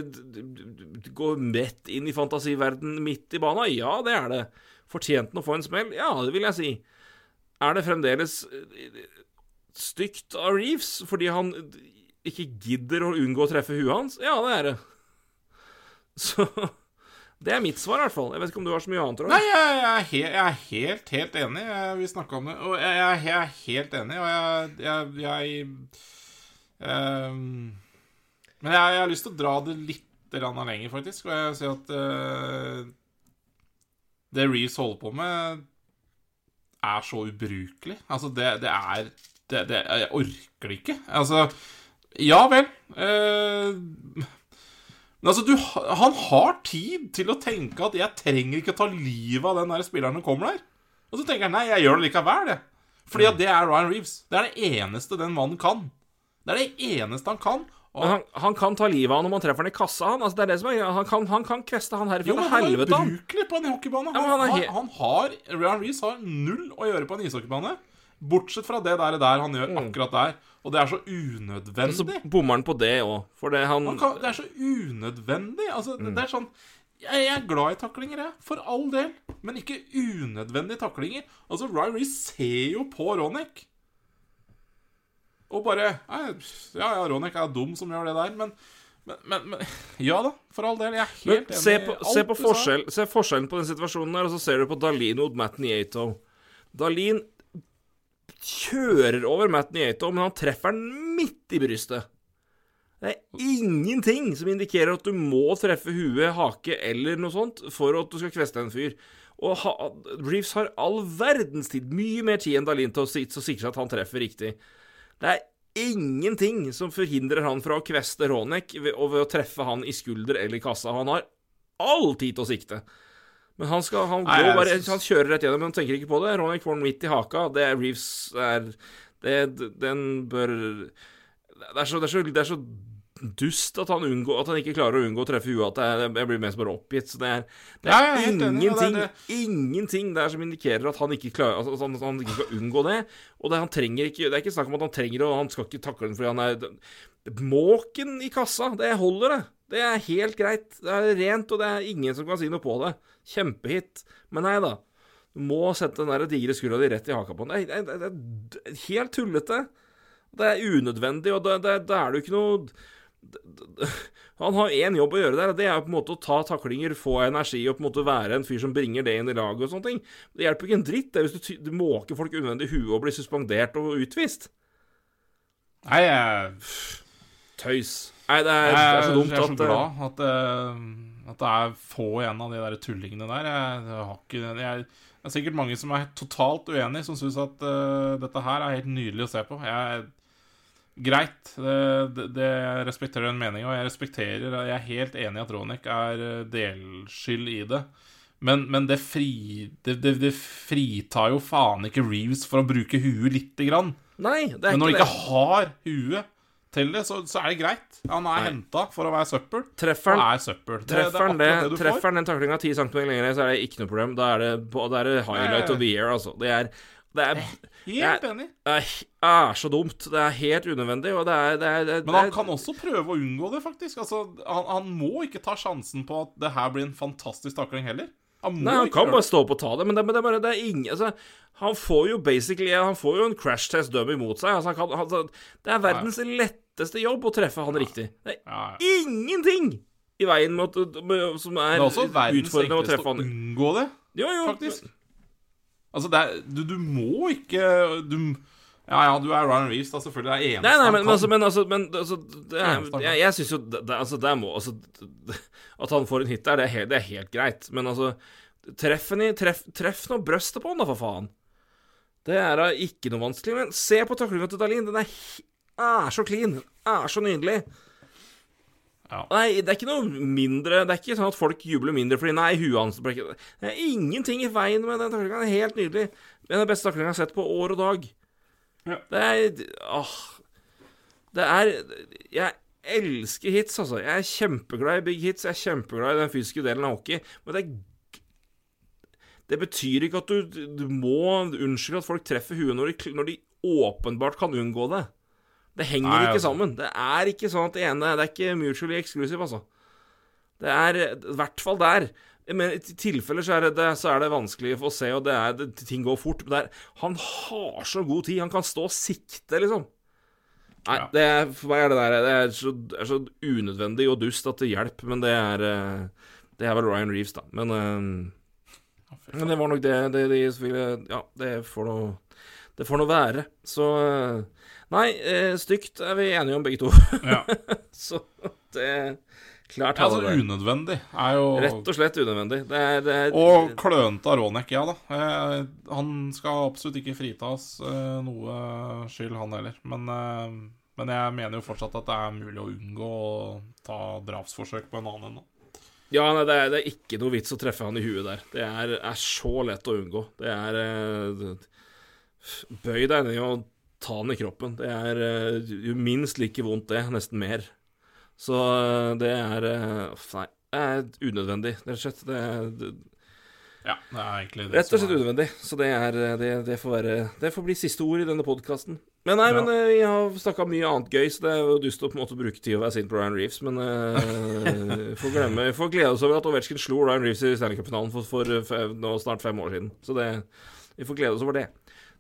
S3: gå rett inn i fantasiverden midt i bana? Ja, det er det. Fortjente han å få en smell? Ja, det vil jeg si. Er det fremdeles eh, stygt av Reeves fordi han ikke gidder å unngå å treffe huet hans? Ja, det er det. Så det er mitt svar, i hvert fall. Jeg vet ikke om du har så mye annet. Roy?
S4: Nei, jeg, jeg, er helt, jeg er helt, helt enig. Jeg, vi snakka om det. Og jeg, jeg, er helt enig, og jeg, ehm, Men jeg, har lyst til å dra det litt lenger, faktisk. Og jeg ser at uh, det Reeves holder på med, er så ubrukelig. Altså, det, det er det, det, Jeg orker det ikke. Altså Ja vel. eh, men altså, du, han har tid til å tenke at 'jeg trenger ikke ta livet av den der spilleren som kommer der'. Og så tenker han nei, jeg gjør det likevel, jeg. Fordi at det er Ryan Reeves. Det er det eneste den mannen kan. Det er det eneste han kan.
S3: Men han, han kan ta livet av om han treffer han i kassa, han. Altså, det er det som er. Han kan, han kan kveste han herfra
S4: jo, men han er ubrukelig på en hockeybane.
S3: Ja,
S4: han,
S3: er
S4: han,
S3: he-
S4: han har Ryan Reeves har null å gjøre på en ishockeybane. Bortsett fra det der, der han gjør akkurat der. Og det er så unødvendig.
S3: Så bommer han på det òg, for det han
S4: Han kan, det er så unødvendig. Altså, det, det er sånn jeg, er glad i taklinger, jeg. For all del. Men ikke unødvendige taklinger. Altså, Reece ser jo på Ronek. Og bare Ja, ja, Ronek er dum som gjør det der, men, men, men, men Ja da, for all del. Jeg er helt enig
S3: se på, se, på forskjell, se forskjellen på den situasjonen der, og så ser du på Dalin og Matt Yato. Dalin kjører over Matt Nieto, men han treffer den midt i brystet. Det er ingenting som indikerer at du må treffe huet, hake eller noe sånt for at du skal kveste en fyr. Og ha, Reeves har all verdens tid, mye mer tid enn Dalin til å, sikre at han treffer riktig. Det er ingenting som forhindrer han fra å kveste Ronek og ved å treffe han i skulder eller kassa. Han har all tid til å sikte. Men han, skal, han,
S4: Nei, jeg
S3: bare, han kjører rett gjennom, men han tenker ikke på det. Ronny får den midt i haka. Det er Reeves er det, Den bør det er, så, det, er så, det er så dust at han, unngår, at han ikke klarer å unngå å treffe huet. At jeg blir mest bare oppgitt. Så det er, det er
S4: er
S3: ingenting,
S4: det.
S3: ingenting der som indikerer at han ikke klarer altså, at han, at han ikke skal unngå det. Og det, han trenger ikke, det er ikke snakk om at han trenger og han skal ikke takle den fordi han er Måken i kassa, det holder, det. Det er helt greit. Det er rent, og det er ingen som kan si noe på det. Kjempehit. Men nei da. Du må sette den der digre skuldra di rett i haka på den. Det er, det det er helt tullete. Det er unødvendig, og da er det jo ikke noe Han har én jobb å gjøre der, og det er på en måte å ta taklinger, få energi og på en måte være en fyr som bringer det inn i laget og sånne ting. Det hjelper ikke en dritt det er hvis du, du måker folk unødvendig i huet og blir suspendert og utvist.
S4: Nei, jeg,
S3: Tøys. Nei, det er, det er så dumt
S4: jeg er så
S3: eh,
S4: glad at, det- at det er få igjen av de der tullingene der. Jeg, ikke jeg, Det er sikkert mange som er totalt uenig, som syns at uh, dette her er helt nydelig å se på. Jeg Greit, det, det, det jeg respekterer den meninga, og jeg respekterer Jeg er helt enig i at Ronek er eh, delskyld i det. Men, men det, fri, det, det, det fritar jo faen ikke Reeves for å bruke huet lite grann.
S3: Nei, det er
S4: Men når
S3: ikke
S4: han ikke har huet til det, så, så er det greit. Han er henta for å være søppel.
S3: Treffer han
S4: søppel.
S3: Treffer det,
S4: det, er det
S3: treffer den taklinga 10 cm lenger, så er det ikke noe problem. Da er det, da er det highlight of the year, altså. Det er, det er,
S4: helt enig.
S3: det er, er så dumt. Det er helt unødvendig, og det er, det er,
S4: Men han kan også prøve å unngå det, faktisk. Altså, han, han må ikke ta sjansen på at det her blir en fantastisk takling heller. Han
S3: Nei, han kan bare stå opp og ta det, men det, men det er bare det er ingen altså, Han får jo basically Han får jo en crash test dummy mot seg. Altså, han kan, altså, det er verdens letteste jobb å treffe han riktig. Det er
S4: Ja, ja.
S3: ingenting i veien med, at- med, som er,
S4: Det er også
S3: utfordrende å treffe
S4: å unngå det,
S3: Jo, jo.
S4: faktisk. Altså, det er, du, du må ikke du, Ja, ja, du er Ryan Reeves, da, selvfølgelig. Det er eneste
S3: Nei, nei,
S4: han
S3: men,
S4: kan.
S3: altså, men altså, men, altså det er, Jeg, jeg syns jo det, altså, det må altså, At han får en hit der, det er, helt, det er helt greit. Men altså Treff i Treff, treff nå brøstet på han, da, for faen. Det er da ikke noe vanskelig. Men se på taklinga til Dalin. Den er, he- er så clean. Er så nydelig.
S4: Ja.
S3: Nei, det er ikke noe mindre Det er ikke sånn at folk jubler mindre fordi Nei, huet hans ble ikke Det er ingenting i veien med den taklinga. Er helt nydelig. Det er den beste taklinga jeg har sett på år og dag.
S4: Ja.
S3: Det er Åh. Det er Jeg elsker hits, altså. Jeg er kjempeglad i big hits. Jeg er kjempeglad i den fysiske delen av hockey. Men det er Det betyr ikke at du, du må unnskylde at folk treffer huet når de, når de åpenbart kan unngå det. Det henger
S4: Nei,
S3: ikke
S4: altså.
S3: sammen. Det er ikke sånn at det ene Det er ikke mutually exclusive, altså. Det er i hvert fall der. Men i tilfeller så er det, så er det vanskelig å se, og det er, det, ting går fort. Men er, han har så god tid. Han kan stå og sikte, liksom. Nei,
S4: Ja.
S3: det er, for meg er det der Det er så, er så unødvendig og dust at det hjelper, men det er eh, Det er vel Ryan Reeves, da. Men, eh, men det var nok det, det de ville Ja, det får noe Det får noe være. Så eh, Nei, eh, stygt er vi enige om begge to.
S4: Ja.
S3: så det Klart
S4: Ja, altså,
S3: det.
S4: unødvendig er jo
S3: Rett og slett unødvendig. Det er, det er
S4: Og klønete av Ronek, ja da. Eh, han skal absolutt ikke fritas eh, noe skyld, han heller. Men, eh, men jeg mener jo fortsatt at det er mulig å unngå å ta drapsforsøk på en annen ennå.
S3: Ja, nei, det er, det er ikke noe vits å treffe han i huet der. Det er, er så lett å unngå. Det er Bøy deg ned og ta den i kroppen. Det er eh, jo minst like vondt, det. Nesten mer. Så eh, det er eh, Nei, det er unødvendig, rett og slett. Det er det,
S4: Ja, det er egentlig det
S3: rett og slett
S4: er
S3: unødvendig. Så det er det, det får være Det får bli siste ord i denne podkasten. Men nei,
S4: Ja.
S3: men vi har snakka mye annet gøy, så det er jo dust å på en måte bruke tid å være sint på Ryan Reeves, men uh, får glemme Vi får glede oss over at Ovetsjkin slo Ryan Reeves i Stanley Cup-finalen for, for for, nå snart fem år siden. Så det Vi får glede oss over det.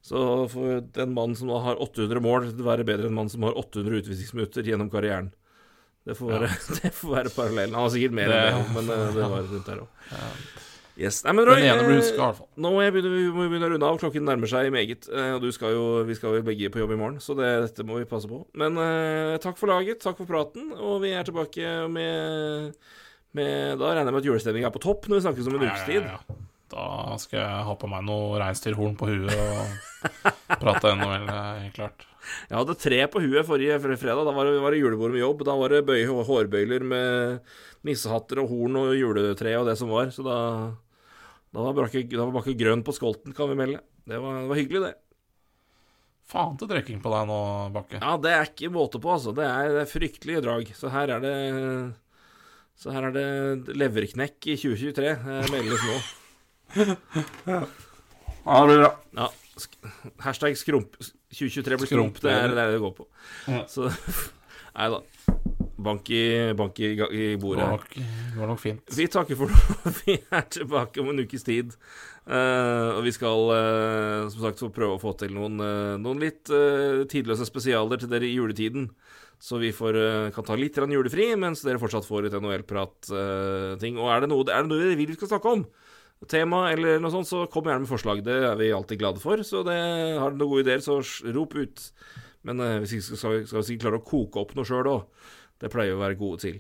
S3: Så for den mann som har 800 mål, det være bedre enn en mann som har 800 utvisningsminutter gjennom karrieren. Det får være, det får være parallellen. Han har sikkert mer enn det,
S4: Det-
S3: men eh, det var rundt der òg. Yes. Nei, men Roy,
S4: blir
S3: eh, nå må begynne, vi må begynne å runde av. Klokken nærmer seg meget. eh, Og du skal jo, vi skal jo begge på jobb i morgen, så det, dette må vi passe på. Men eh, takk for laget, takk for praten, og vi er tilbake med, med Da regner jeg med at julestemninga er på topp når vi snakkes om en ukes tid.
S4: Ja, ja, ja. Da skal jeg ha på meg noe reinsdyrhorn på huet og prate NHL, helt klart.
S3: Jeg hadde tre på huet forrige fredag. Da var det, var det julebord med jobb. Da var det bøy, hårbøyler med nissehatter og horn og juletre og det som var. Så da, da var Bakke, da var grønn på skolten, kan vi melde. Det var, det var hyggelig, det.
S4: Faen til drikking på deg nå, Bakke.
S3: Ja, det er ikke måte på, altså. Det er, det er fryktelige drag. Så her er det Så her er det leverknekk i 2023. Det meldes nå.
S4: Ja, det blir bra.
S3: Ja. Hashtag skrump 2023 blir
S4: Skrump.
S3: Det er det det går på. Så Nei da. Bank i, bank i, i
S4: Det
S3: bordet.
S4: det var nok fint.
S3: Vi takker for nå. Vi er tilbake om en ukes tid. Uh, og vi skal uh, som sagt prøve å få til noen, uh, noen litt tidløse spesialer til dere i juletiden. Så vi får, kan ta litt julefri, mens dere fortsatt får litt NHL-prat-ting. og er det, noe, er det noe dere vil vi skal snakke om? Tema eller noe sånt, så kom gjerne med forslag. Det er vi alltid glade for. Så det, har dere noen gode ideer, så rop ut. Men eh, hvis ikke skal, vi- skal vi sikkert klare å koke opp noe sjøl òg. Det pleier vi å være gode til.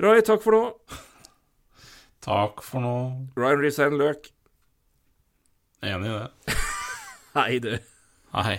S3: Roy, takk for nå.
S4: Takk for nå.
S3: Ryan Reeves er en løk.
S4: Enig i det.
S3: Hei, du.
S4: Hei.